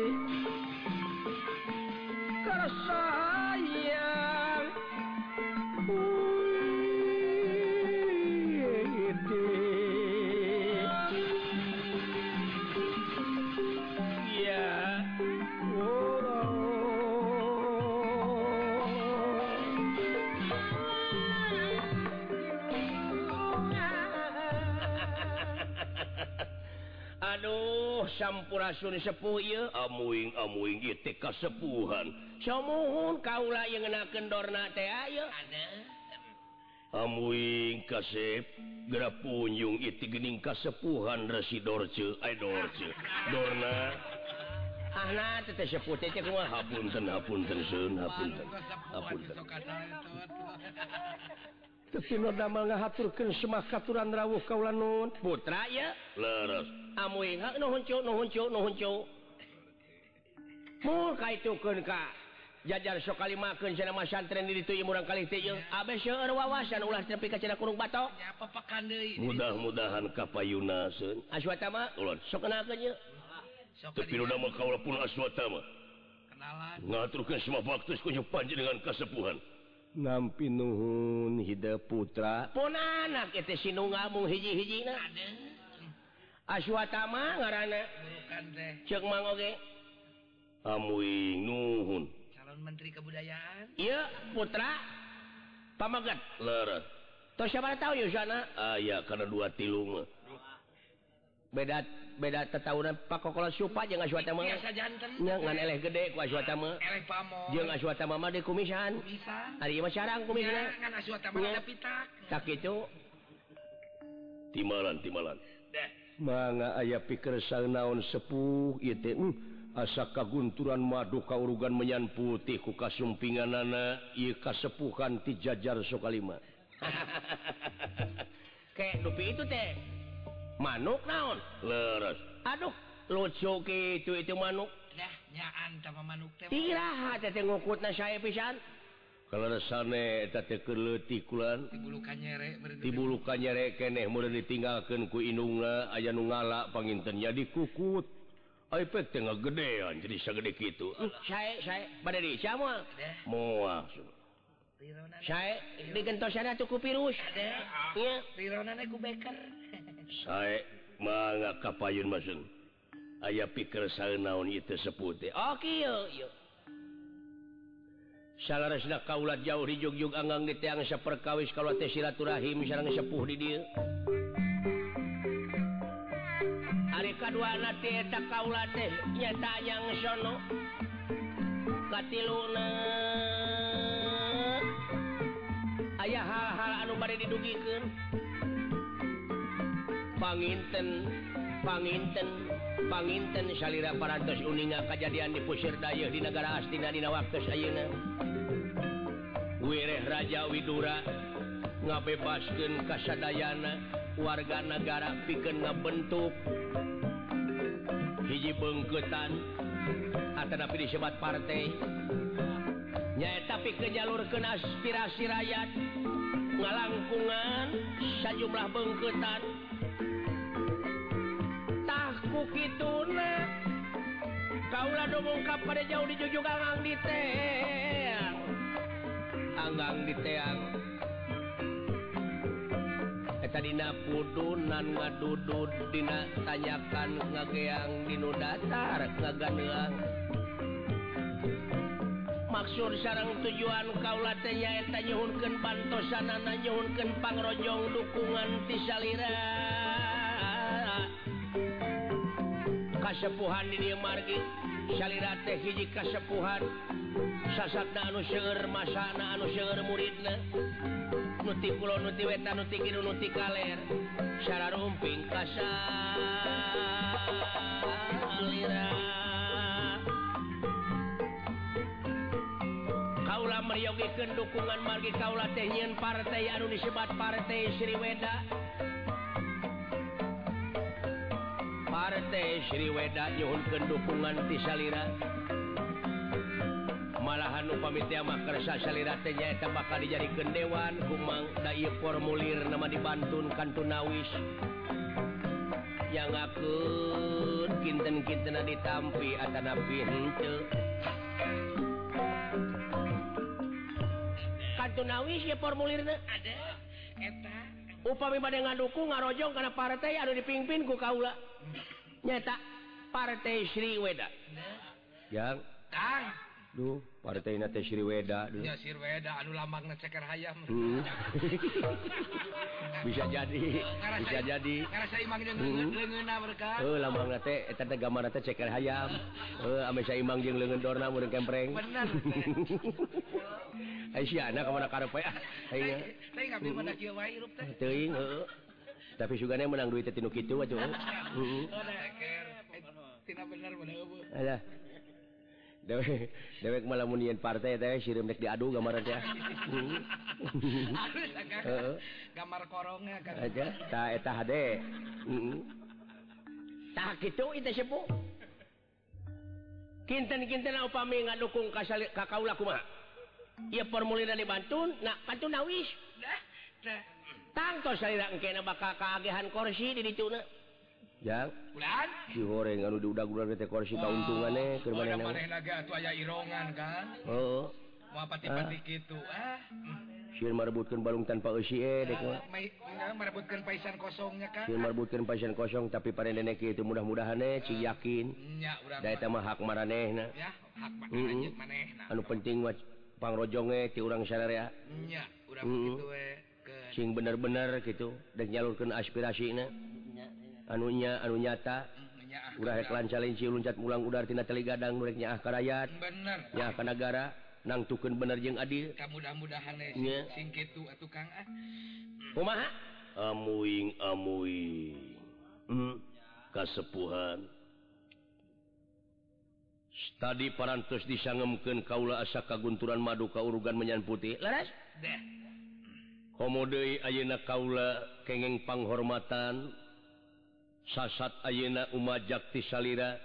sampurasun sepuh amuing amuing kesepuhan somohun kaula yang ngenaken dorna teh ayo amuing kasep gera punyung iti gening kasepuhan resi dorce ay dorce dorna <laughs> ahna teh sepuh teh teh kumaha? Hapunten hapunten sun hapunten. Hapunten. <laughs> Tetinodamal ngahaturkan semak katuran rawuh kaula nun. Putra ya? Leres. Amu ingat nuhun cu, nuhun cu, nuhun cu. Mul kaitukeun ka. Jajar sok kalimakeun cenah mah santren di ditu murang kali teh ieu. Abeh seueur wawasan ulah tepi ka cenah kurung batok. nya papakan deui. Mudah-mudahan kapayuna seueun. aswatama mah ulah sok kenakeun ye. Tetinodamal kaula pun aswatama. Kenalan. Ngaturkeun semua baktus kunjung panjenengan kasepuhan. nampi Nuhun putra. Pun anak itu sinu ngamung hiji-hiji aswatama ngaana cek mangge amuing Nuhun. Calon menteri kebudayaan. Iya putra. Pamagat. Leret tos siapa tahu ya sana ah ya karena dua tilung mah. beda beda tetahunan pak kokola supa jeung aswata mah biasa janten nya ngan eleh gede ku aswata mah eleh pamor. Jeung aswata mah di kumisan. Bisa ari mah sarang ya kumisna kan aswata pitak tak. Kitu timalan timalan. Dah. Manga aya pikir sang naon sepuh ieu teh hmm, asa kagunturan madu kaurugan menyan putih ku kasumpinganana ieu kasepuhan ti jajar sokalima. <laughs> Kayak dupi itu teh. manuk naon? Leres. Aduh lucu gitu itu manuk. Ngukut saya pisan. Kalauanebulukannyerek mulai ditinggalkan ku inunga aya nu ngala pangintennya dikukut iPad tengah gedean jadi sagede gitu saya hmm, saya pada di sama mual saya digentos sana tuku virus iya. Tirona ku beker. <laughs> saya manga kapayun masun aya pikir saya naon itu seputih. Ah, Oke salahlah kaulat jauh di jugjug Anggang di tiang seperkawis kalau teh silaturahim sarang sepuh di dia. Hari kedua teh eta kaulat teh nyata yang sono. Katiluna. Ayah hal-hal anu bari didugikeun panginten panginten panginten salira paras uninga kejadian di pusir Dayo di negara Astinadina waktu Ayeuna wireh Raja Widura ngabebasken kasadayana warga negara piken ngabentuk. Hiji bengketan atanapi disebat partai. Nyaeta tapi ke aspirasi rakyat ngalangkungan sajumlah bengketan Tahku kituna Kaulah domongkap pada jauh di jujung anggang di teang. Anggang di teang. Eta dina pudunan ngadudud dina tanyakan ngageang dinu datar ngaganeang maksud sarang tujuan kaula teh nyaeta nyuhunkeun pantosanana nyuhunkeun pangrojong dukungan tisaliran kasepuhan di margi. Salira teh hiji kasepuhan. Sasakna anu seueur masana anu seueur muridna. Nuti kulo nuti wetan nuti kinu nuti kaler. Syara rumping kasalira. Kaula meriyogikeun dukungan margi. Kaula teh nyieun partai anu disebat partai Sriweda Partai Sriweda nyhunkan dukungan di Salira. Malahan upamimakkersa salirratnya bakal dijadikeun Dewan Kumang Day formulir nama dibantun Kantun Nawis yang aku kinten-kinten ditampi atanapi nabi Kantun Nawis ya formulir ada. upami bad ngadukung ngarojong karena partai ada dipimpin ku kaula. Nyata partai Sri weda. Yang? Kang. Duh, partai nate Sri Weda duh Ya Sri Weda, aduh lambang ceker hayam. Hmm. <laughs> bisa jadi, ngarasa, bisa jadi. Ngarasa imang jeung hmm. leungeunna berkah eh lambang nate eta teh gambar nate ceker hayam. eh ame sa imang jeung leungeun dorna murid kempreng. Bener. <laughs> Ai si anak ka mana ah. aya. Aya. Teh ngabdi pada kieu wae irup teh. Teuing, heueuh. Tapi sugana menang duit teh tinu kitu atuh. <laughs> Hmm. Oh, Heeh. Tina bener bener. Alah. dewek dewek malah munian partai teh sirim dek diadu gambar teh. Gambar korongnya kan aja ta eta hade. Tah kitu itu sepuh kinten-kinten upami ngadukung ka ka kaula kumaha? Ieu formulirna dibantun nah kantun nawis dah tangtos salira engke bakal kaagehan kursi di dituna. Jang, Bulan. si horeng anu diudag-udag teh oh, kursi kauntungannya keur Ada manehna. maneh lagi atuh aya irongan kan. Heeh. mau pati-pati ah. gitu ah Sieun merebutkeun balung tanpa eusi eh, eh dek mah. mai ya, merebutkan paisan kosongnya kan Sieun merebutkeun paisan kosong tapi pada kitu mudah-mudahan eh ci ah. yakin. nya urang Da eta mah hak maranehna. ya hak mana Mm-mm. manehna Anu penting mah pangrojong eh ti urang sarerea. nya urang kitu we eh, ke Sing bener-bener kitu dek nyalurkeun aspirasina. anunya anu nyata. Ulancat ulang udartina telegadang muridnya ah karayat. Ya ah ke negara nang tuken bener jeung adil. Mudah-mudahan amuing amuing. Hmm. kasepuhan. Tadi parantos disangemkeun kaula asa kagunturan madu ka urugan menyan putih. Leres komo deui ayeuna kaula kengeng panghormatan. sasat Ayeuna Umma Jakti salira.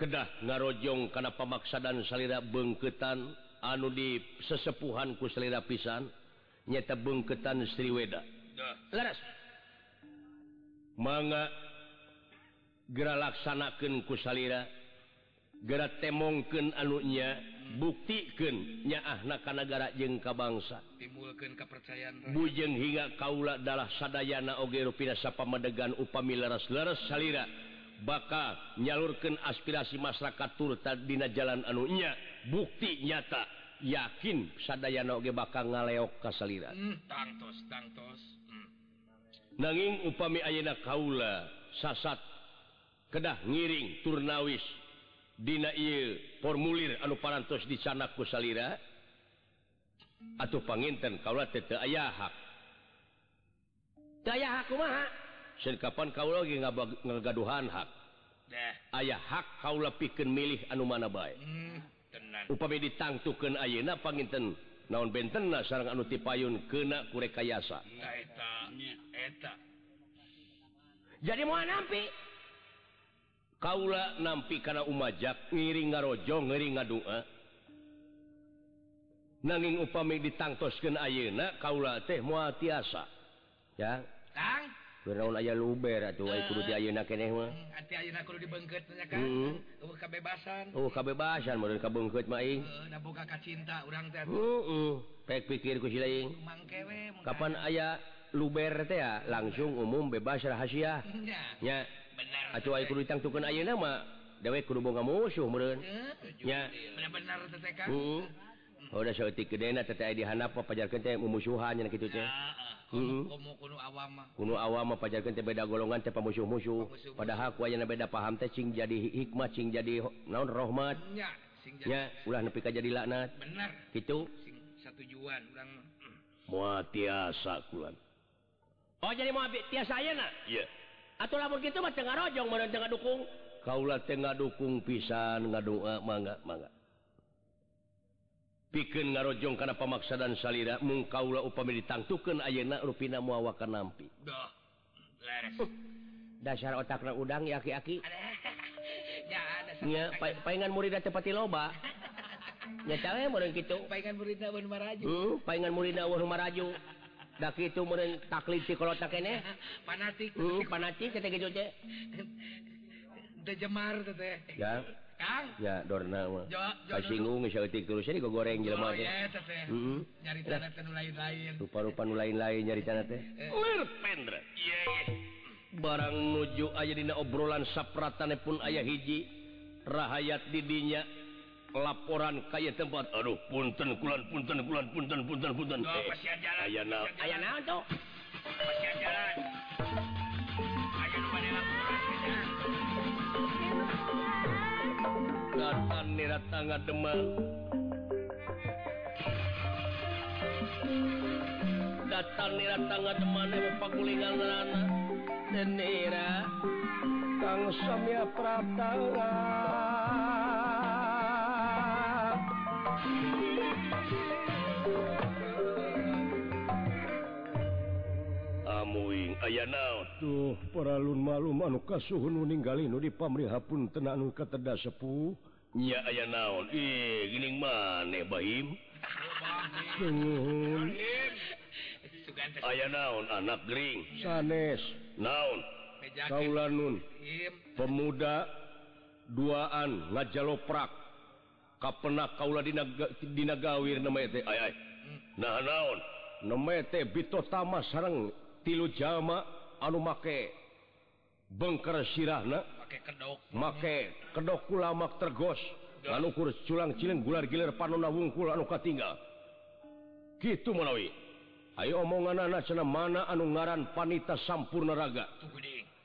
Kedah ngarojong kana pamaksadan salira bengketan anu di sesepuhanku salira pisan nyata bengketan Sriweda manga gera laksanakeun ku salira gera anu anunya buktikan nyaahna ka negara jeng ka bangsa. Timbulkan kepercayaan. Bujeng hingga kaula dalah sadayana oge rupina pamedegan upami leres-leres salira. Bakal nyalurkan aspirasi masyarakat turta dina jalan anunya bukti nyata yakin sadayana oge bakal ngaleok ka salira. Hmm, tangtos tangtos. Hmm. nanging upami ayeuna kaula sasat kedah ngiring turnawis Dina formulir anu parantos di sanaku salira atau panginten kaula teu aya hak. Daya kapan kaula lagi ngagaduhan hak? Ayaah hak kaula pikeun milih anu mana bae? Hmm, tenan. Upami ditangtukeun ayeuna panginten naon bentenna sareng anu tipayun nya, eta. jadi mau nampi? Kaula nampi kana umajak ngiring ngarojo ngiring ngadua. Nanging upami ditangtoskeun ayeuna kaula teh moal tiasa. Ya. Kang, Kurang aya luber atuh uh, kudu eh. diayeuna keneh mah. Hmm, Ati ayeuna kudu dibengkeut nya kan. Hmm. Uh, kabebasan. Oh, uh, kabebasan mun kabengkeut mah aing. Heeh, uh, boga kacinta urang teh. Heeh. Pek pikir ku sila aing. Kapan aya luber teh ya langsung umum bebas rahasia. <laughs> Nya. Nya. atuh ah, ay kudu ditangtukeun ayeuna mah dewek kudu boga musuh meureun nya bener-bener teh teh kang heeh hoda oh, saeutik gedena teh aya di handap pajarkeun teh mumusuhan nya kitu teh ah. Heeh, Kuno, kuno awam mah. Kuno awam mah pajarkeun teh beda golongan teh pamusuh-musuh. Padahal ku ayeuna beda paham teh cing jadi hikmah cing jadi naon rahmat. Nya, sing jadi. Nya, ulah nepi ka jadi laknat. Bener. Kitu. Sing satujuan urang moal tiasa kulan. Oh jadi moal mau tiasa ayeuna? Iya. atau lamun gitu mah tengah rojong mana tengah dukung kaulah tengah dukung pisan ngadoa mangga mangga. Pikeun ngarojong kana pamaksadan salira mung kaula upami ditangtukeun ayeuna rupina muawakan nampi dah leres. Dasar otakna udang ya aki-aki <laughs> nya paingan muridna tepati loba. <laughs> Nya cawe meureun kitu. Paingan muridna wan maraju. Uh, paingan muridna wan maraju. daki itu meureun taklid si kalau tak kene fanatik <laughs> hmm, panatik teh gitu teh. de jemar teh. Ya. Kang? Ya dorna mah. Kasinggung geus eutik terus jadi goreng jelema oh, teh. ya teh. Hmm. nyari tanah teh lain-lain. Rupa-rupa nu lain-lain nyari tanah teh. Eh. Lir pendra. Iya barang nuju aya dina obrolan sapratane pun aya hiji. Rahayat didinya laporan kaya tempat aduh punten kulan punten kulan punten punten punten oh, Tuh, jalan. aya na pasian aya jalan. naon tuh Pasian jalan. Ayo nu bade laporan ke datan nira tangga demang datan nira tangga demang emang pagulingan lana dan nira kang samya pratanga amuing aya naon? Tuh peralun malum anu kasuhun ninggali nu di pamrihapun tenanu katedah sepuh nya aya naon? Ih gining maneh bahim? Suhun. aya naon anak gering sanes. Naon? Kaulanun pemuda duaan ngajaloprak pernah kauladinagawir hmm. naon? Sarang tilu jama anu make bengker sirahna make kedok. kulamak tergos. Anukur culang cilin gular gilir panuna wungkul anu katinggal. Gitu manawi Ayo omongan anak mana anu ngaran panita sampurna raga.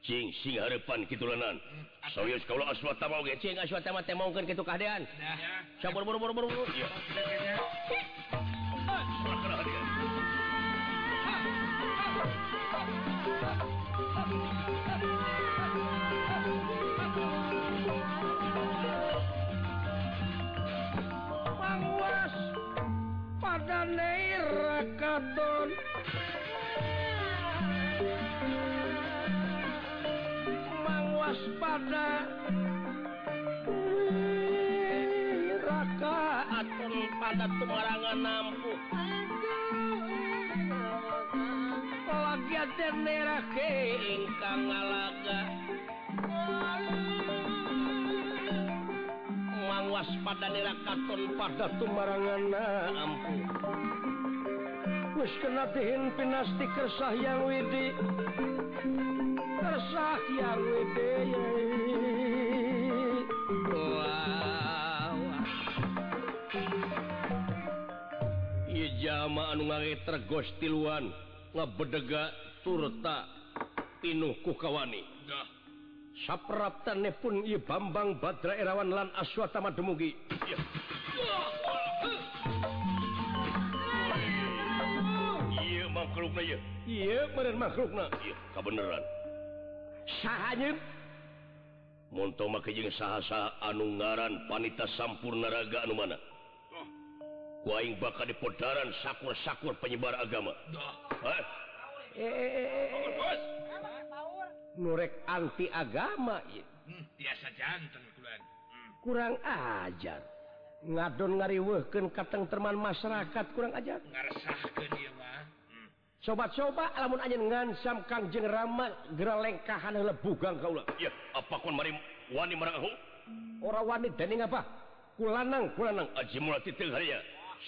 cing sing harapan kitulanan sauyos kaula aswatama oge Cing Aswatama teh maungkeun kitu kahadean. Dah. Sabar buru buru buru. buru. iya Kayaknya. Salah dia. Mangwas waspada raka atul pada tumarangan nampu Pelagiatan nerake ingkang ngalaga Mangwas pada nerakaton pada tumarangan nampu Wis kena dihin pinasti kersah yang widi masak ya wede wow. jama anu ngareter gostiluan ngebedega turta pinuh kukawani nah. sapraptane pun ieu Bambang Badra Erawan lan Aswatama Dumugi ya. makhluk makhluk beneran Muto makajeng sahasa anu ngaran panita sampurna raga anu mana? Oh. Waing bakal dipodaran sakur-sakur penyebar agama. Eh, eh, eh, Nurek anti agama biasa hmm, jantan hmm. kurang ajar. Ngadon ngariweken kateng teman masyarakat kurang ajar. Mah. coba-coba lamun aja ngansam Kangjeng Rama gera lengkahan bugang kaula. Iya, apa kon mari wani marang aku? Ora wani dening apa? Kulanang, kulanang aji mulati teu harya.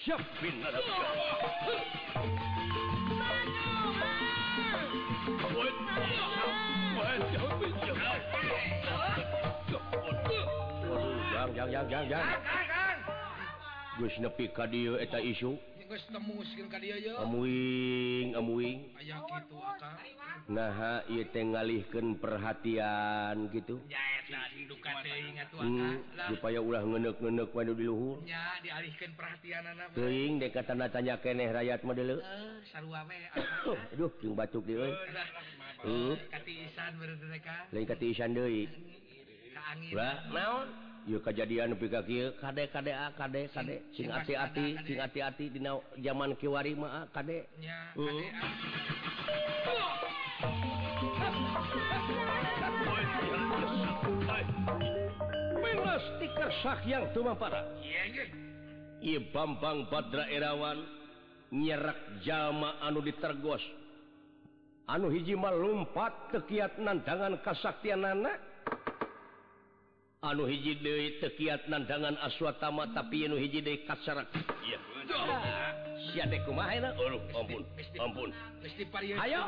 Siap bin nadabika. Waduh, jang, jang, jang, jang, jang. Gus nepi ka dieu eta isu. nah ngalihkan perhatian gitu. Hmm, supaya ulah ngenek-ngenek waduh diluhur perhatian deka tanda tanya keneh rakyat model <coughs> aduh batuk dia lain katisan deui. Naon? Ieu kejadian nepi ka kieu, kade kade ah kade kade sing Sing hati-hati, sing kade. hati-hati dina zaman kiwari mah ah, kade. Nya Hmm. Uh. kade ah. Pinasti kersah tumampara. Iya ge. Bambang Badra Erawan nyerak jalma anu ditergos. Anu hiji mah lumpat tekiat nandangan kasaktianana. anu hiji Dewi tekiat nandangan aswatama tapi anu hiji dei kasarak iya. Siate kumaha Dewi kasar ampun ampun. Ayo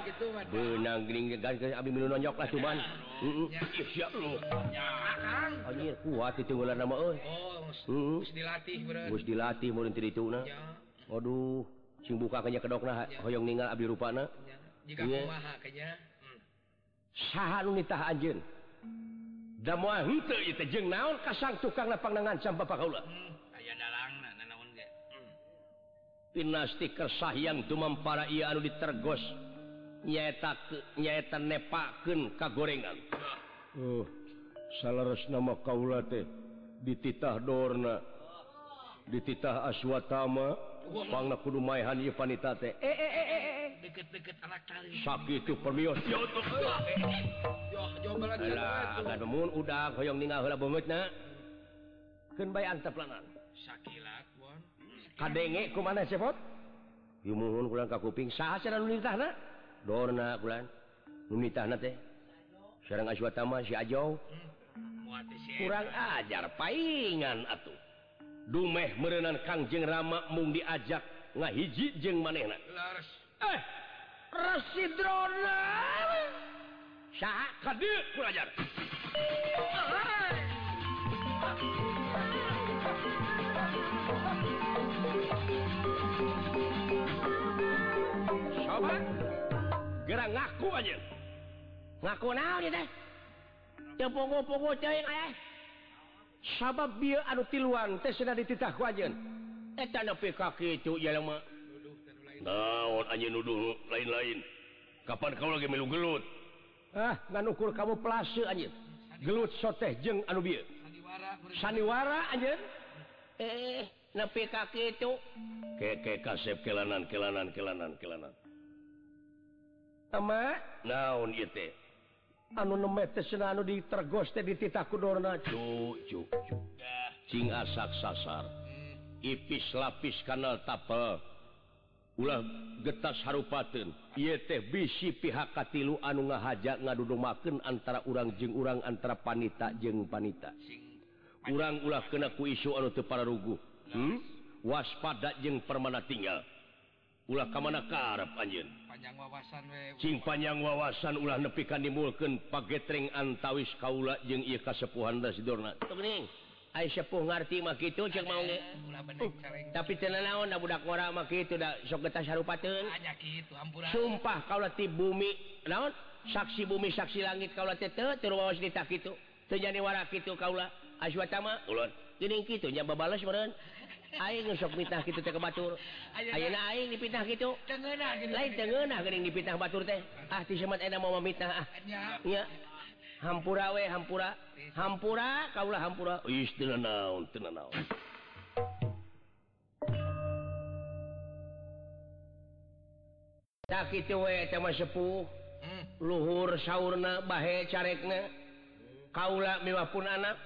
benang gering abi minum nonyok lah cuman. Siap lu. Anjir kuat itu ulah nama euy. Oh dilatih geus dilatih mun teu dituna. Aduh sing buka kanya kedokna hoyong ninggal abdi rupana jika kumaha kanya hmm. saha nu nitah anjeun? jeng naon kasang tukang lapangan Bapak pinasti kersahang dumam para ia anu ditergos nyata nyaeta nepaken kagorengan. Oh, uh, salah nama kaula teh dititah Dorna dititah Aswatama kudu mayhan panita teh. Eh eh, eh eh eh deket-deket anak sakit itu permios namun udah hoyong ninggal heula beungeutna. keun bae antep lanan. sakilak won kadenge kumana sepot ieu muhun kulan ka kuping. Saha cenah nu nitahna dorna kulan. Nu nitahna teh. Sareng aswatama si ajo kurang ajar paingan atuh. dumeh merenan Kangjeng Rama mung diajak ngahiji hiji jeng maneh eh Rasidrona Sah kadir kurang Sobat Gerang ngaku aja. Ngaku naon ieu teh? Teu pogo-pogo cewek aya. sabab bieu anu tiluan teh sudah dititah wajan eh nepi ka kitu ya lama. Naon aja nuduh lain-lain. Kapan kau lagi melu gelut? Ah ngan ukur kamu pelase anjeun. gelut soteh jeng anu bieu saniwara anjeun. eh nepi kaki itu. Keke kasep kelanan kelanan kelanan kelanan. Ama? Naon ieu teh? anu anu ditergos cu Cing asak sasar. Hmm. Ipis lapis kanal tapel. Ulah getas harupaten ye teh bisi pihak katilu anu ngahajak ngadudumaken antara urang jeng urang antara panita jeng panita. Urang ulah kena ku isu anu teu pararugu hmm? waspada jeng permana tinggal. Ulah ka mana karep anjeun? panjang wawasan sing panjang wawasan ulah nepikan dimulken pagetreng antawis kaula jeung ia kasepuhan dasdorna sepuh ngerti mak itu cek mau uh, tapi tenanaon budak ora mak itu hampura sumpah kaula ti bumi naon? Saksi bumi saksi langit kalau tete terus ditak itu terjadi warak itu kaula. Aswatama ulun. gini gitu nya babales meren Aing geus sok mitah kitu teh ke batur. Ayeuna aing dipitah kitu. tengeuna gini Lain tengeunah geuning dipitah batur teh. Ah ti semat eta mau mamitah ah. nya Ya. Hampura we hampura. Hampura kaula hampura. Is teu naon, teu naon. Tak kitu we eta mah sepuh. Hmm. luhur saurna bahe carekna hmm. kaula miwah pun anak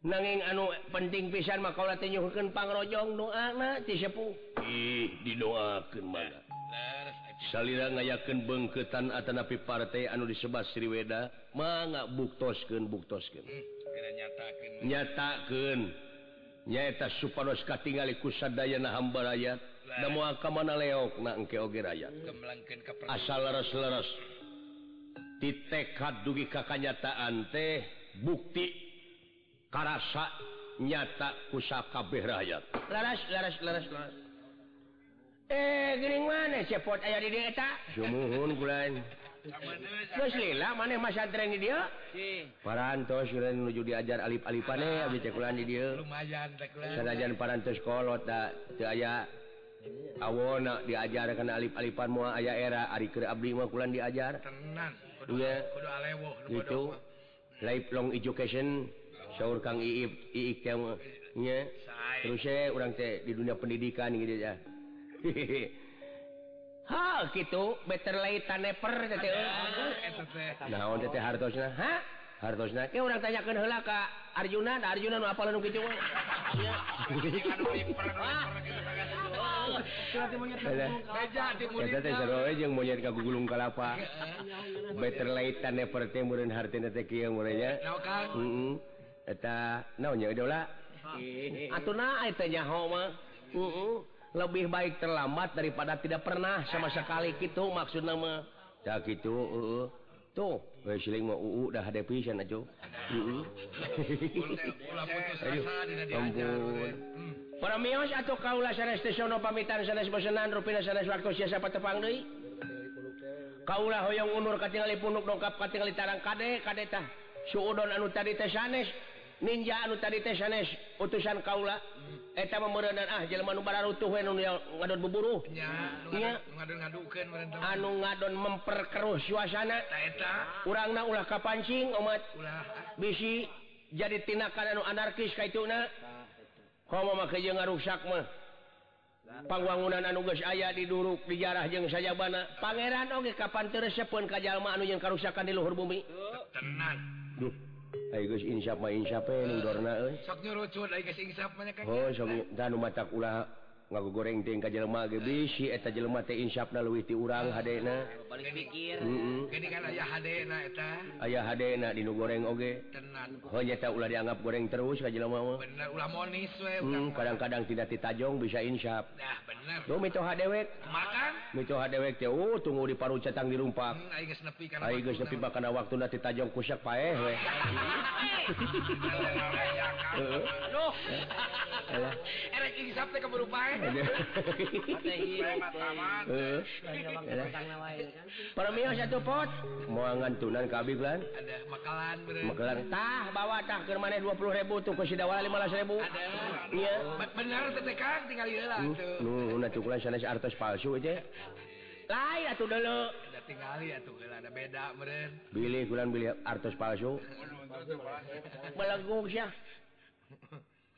nanging anu penting pisan maka nyhukenpangrojong doa didoakan mana Salira ngayakeun bengketan Atanapi partai anu disebat Sriweda manga buktosken buktosken nyataken nyaeta Supados katingali kusadaya na hamba rakyat moal ka mana leok oge rakyat hmm. asal leres leres titekad dugi ka kanyataan teh bukti. karasa nyata pusakabeh rakyat. Laras laras laras laras. Eh gering mana cepot ayah di dieu eta? Sumuhun kulan terus lila mana mas santren di dia? Si. Parantos kulan menuju diajar alif alifane ah, abis cekulan di dia. Lumayan cekulan sanajan parantos kolot tak teu aya. Awona diajar kana alif alifan moal aya era ari keur abdi mah kulan diajar. Tenan kudu kudu alewoh gitu lifelong education. sahur Kang iip Iik kamu nya. Terus eh, saya orang teh di dunia pendidikan gitu ya. <laughs> Ha gitu better late than never teh eh. naon teh teh hartosna. Ha? Hartosna. Ke orang tanyakeun heula ka Arjuna da Arjuna nu apal nu kitu eh? nya monyet ka gugulung kalapa. Better late than never teh meureun hartina teh kieu murenya heeh Eta naon ah. nya idola? Atuna eta nyaho mah. Heeh. Lebih baik terlambat daripada tidak pernah sama sekali gitu maksudna mah. Da kitu heeh. Tuh, we siling mah uu dah hade pisan atuh. Heeh. ulah Para mios atau kaula sanes teh sono pamitan sanes bosenan rupina sanes waktu siasa patepang deui. Kaula hoyong unur katingali punuk dongkap katingali tarang kade kade tah. Suudon anu tadi teh sanes ninja anu tadi tesanes utusan kaula. Hmm. Eta memeran ah jelema nu bararutuh we nu ngadon buburu. Nya ngadon ngadukeun anu ngadon memperkeruh suasana. Eta. Urangna ulah kapancing umat ulah. Bisi jadi tindakan anu anarkis ka ituna komo make jeung ngarusak mah pangwangunan anu geus aya di duruk di jarah jeung sajabana. Pangeran oge kapan teu resepkeun ka jalma anu yang karusakan di luhur bumi? Tenang. Duh. Insya matak ulah. ngagu goreng ting ka jelema ge bisi eta jelema teh insapna leuwih ti urang ah, hadena. balik mikir. Heeh gini kan aya hadena eta. Aya hadena dinu goreng oge. Tenan. Oh nya ulah dianggap goreng terus ka jelema mah. Bener ulah monis we hmm, kadang-kadang tidak ditajong bisa insap nah bener. Lo micoha dewek makan? Micoha dewek teh oh tunggu di paru catang di rumpak. Hmm, aing geus nepi kana aing geus nepi bakana waktuna ditajong kusak paeh we. Ah, <laughs> Aduh. Erek insap teh keburu paeh. satu pot muangan tunan kablan tah bawa tah takir mana 20.000 tuh kesidawala 15.000 iya bener teh, Kang, tinggal hilang tuh nu udah cukuran sanes artos palsu aja lain atuh dulu ada tinggal atuh tuh ada beda meren bilih kulan bilih artos palsu melengkung sih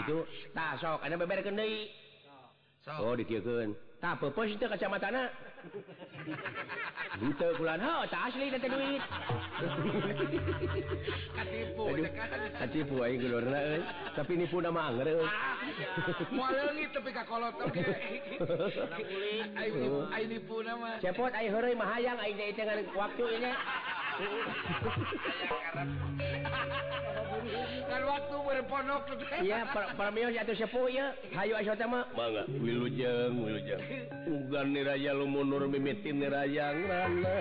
gitu. Oh, tah sok ada beber kendi so dikikan tak purpose itu kacamata anak gitu kulan ha tak asli tete duit. <laughs> Katipu katipu aja euy. tapi nipu nama ah, Moal leungit tapi ka kolot oke. <laughs> Aing nipu nama. Cepot ayo hore mahayang teh ngan waktu ini <laughs> Kan waktu berpondok <laughs> Iya, parmios atuh sepuh ya. Hayu asa teh mah. Mangga, wilujeng, wilujeng. Ugan ni raja lumunur mimitin ni raja ngrana.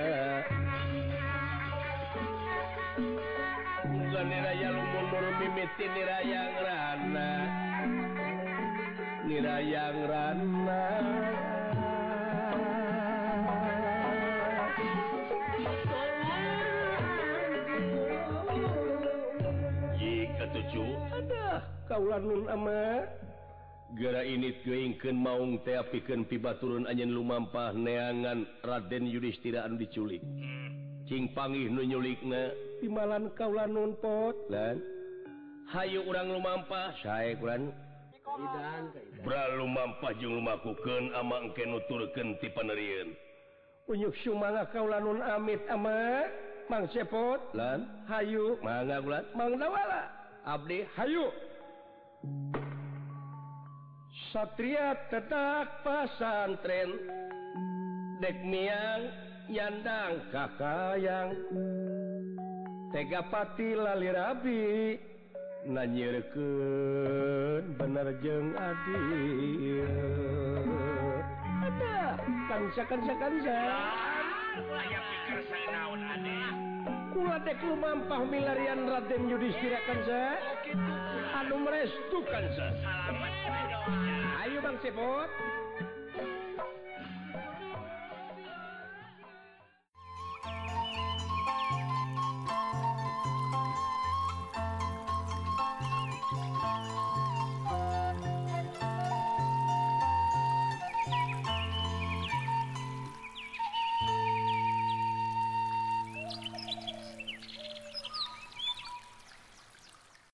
Ugan ni raja lumunur mimitin ni raja ngrana. Ni raja ngrana. ular Nun ama. Gera iniingken maung tea piken piba turun anyen lumampah neangan Raden Yudhistiraan diculik. Hmm. Cing pangih nunyulikna timalan kaulan nun pot lan? Hayu urang lumampah. Saya kurang Bra lumampah jeung lumakukeun ama engke nuturkeun ti panerieun. Unyuk sumanga kaulan nun amit ama. Mang cepot lan? Hayu. Mangga gulat mang dawala. Abdi? Hayu. Satria tetak pasantren dek miang yandang kakayang. Tegapati lali rabi nanyirkeun bener jeung adi Ada kansa kansa sakan ah, saya pikir saya naon ade? ku mampah milarian Raden Yudhistirakan saya anu merestukan saya Ayo Bang Sepot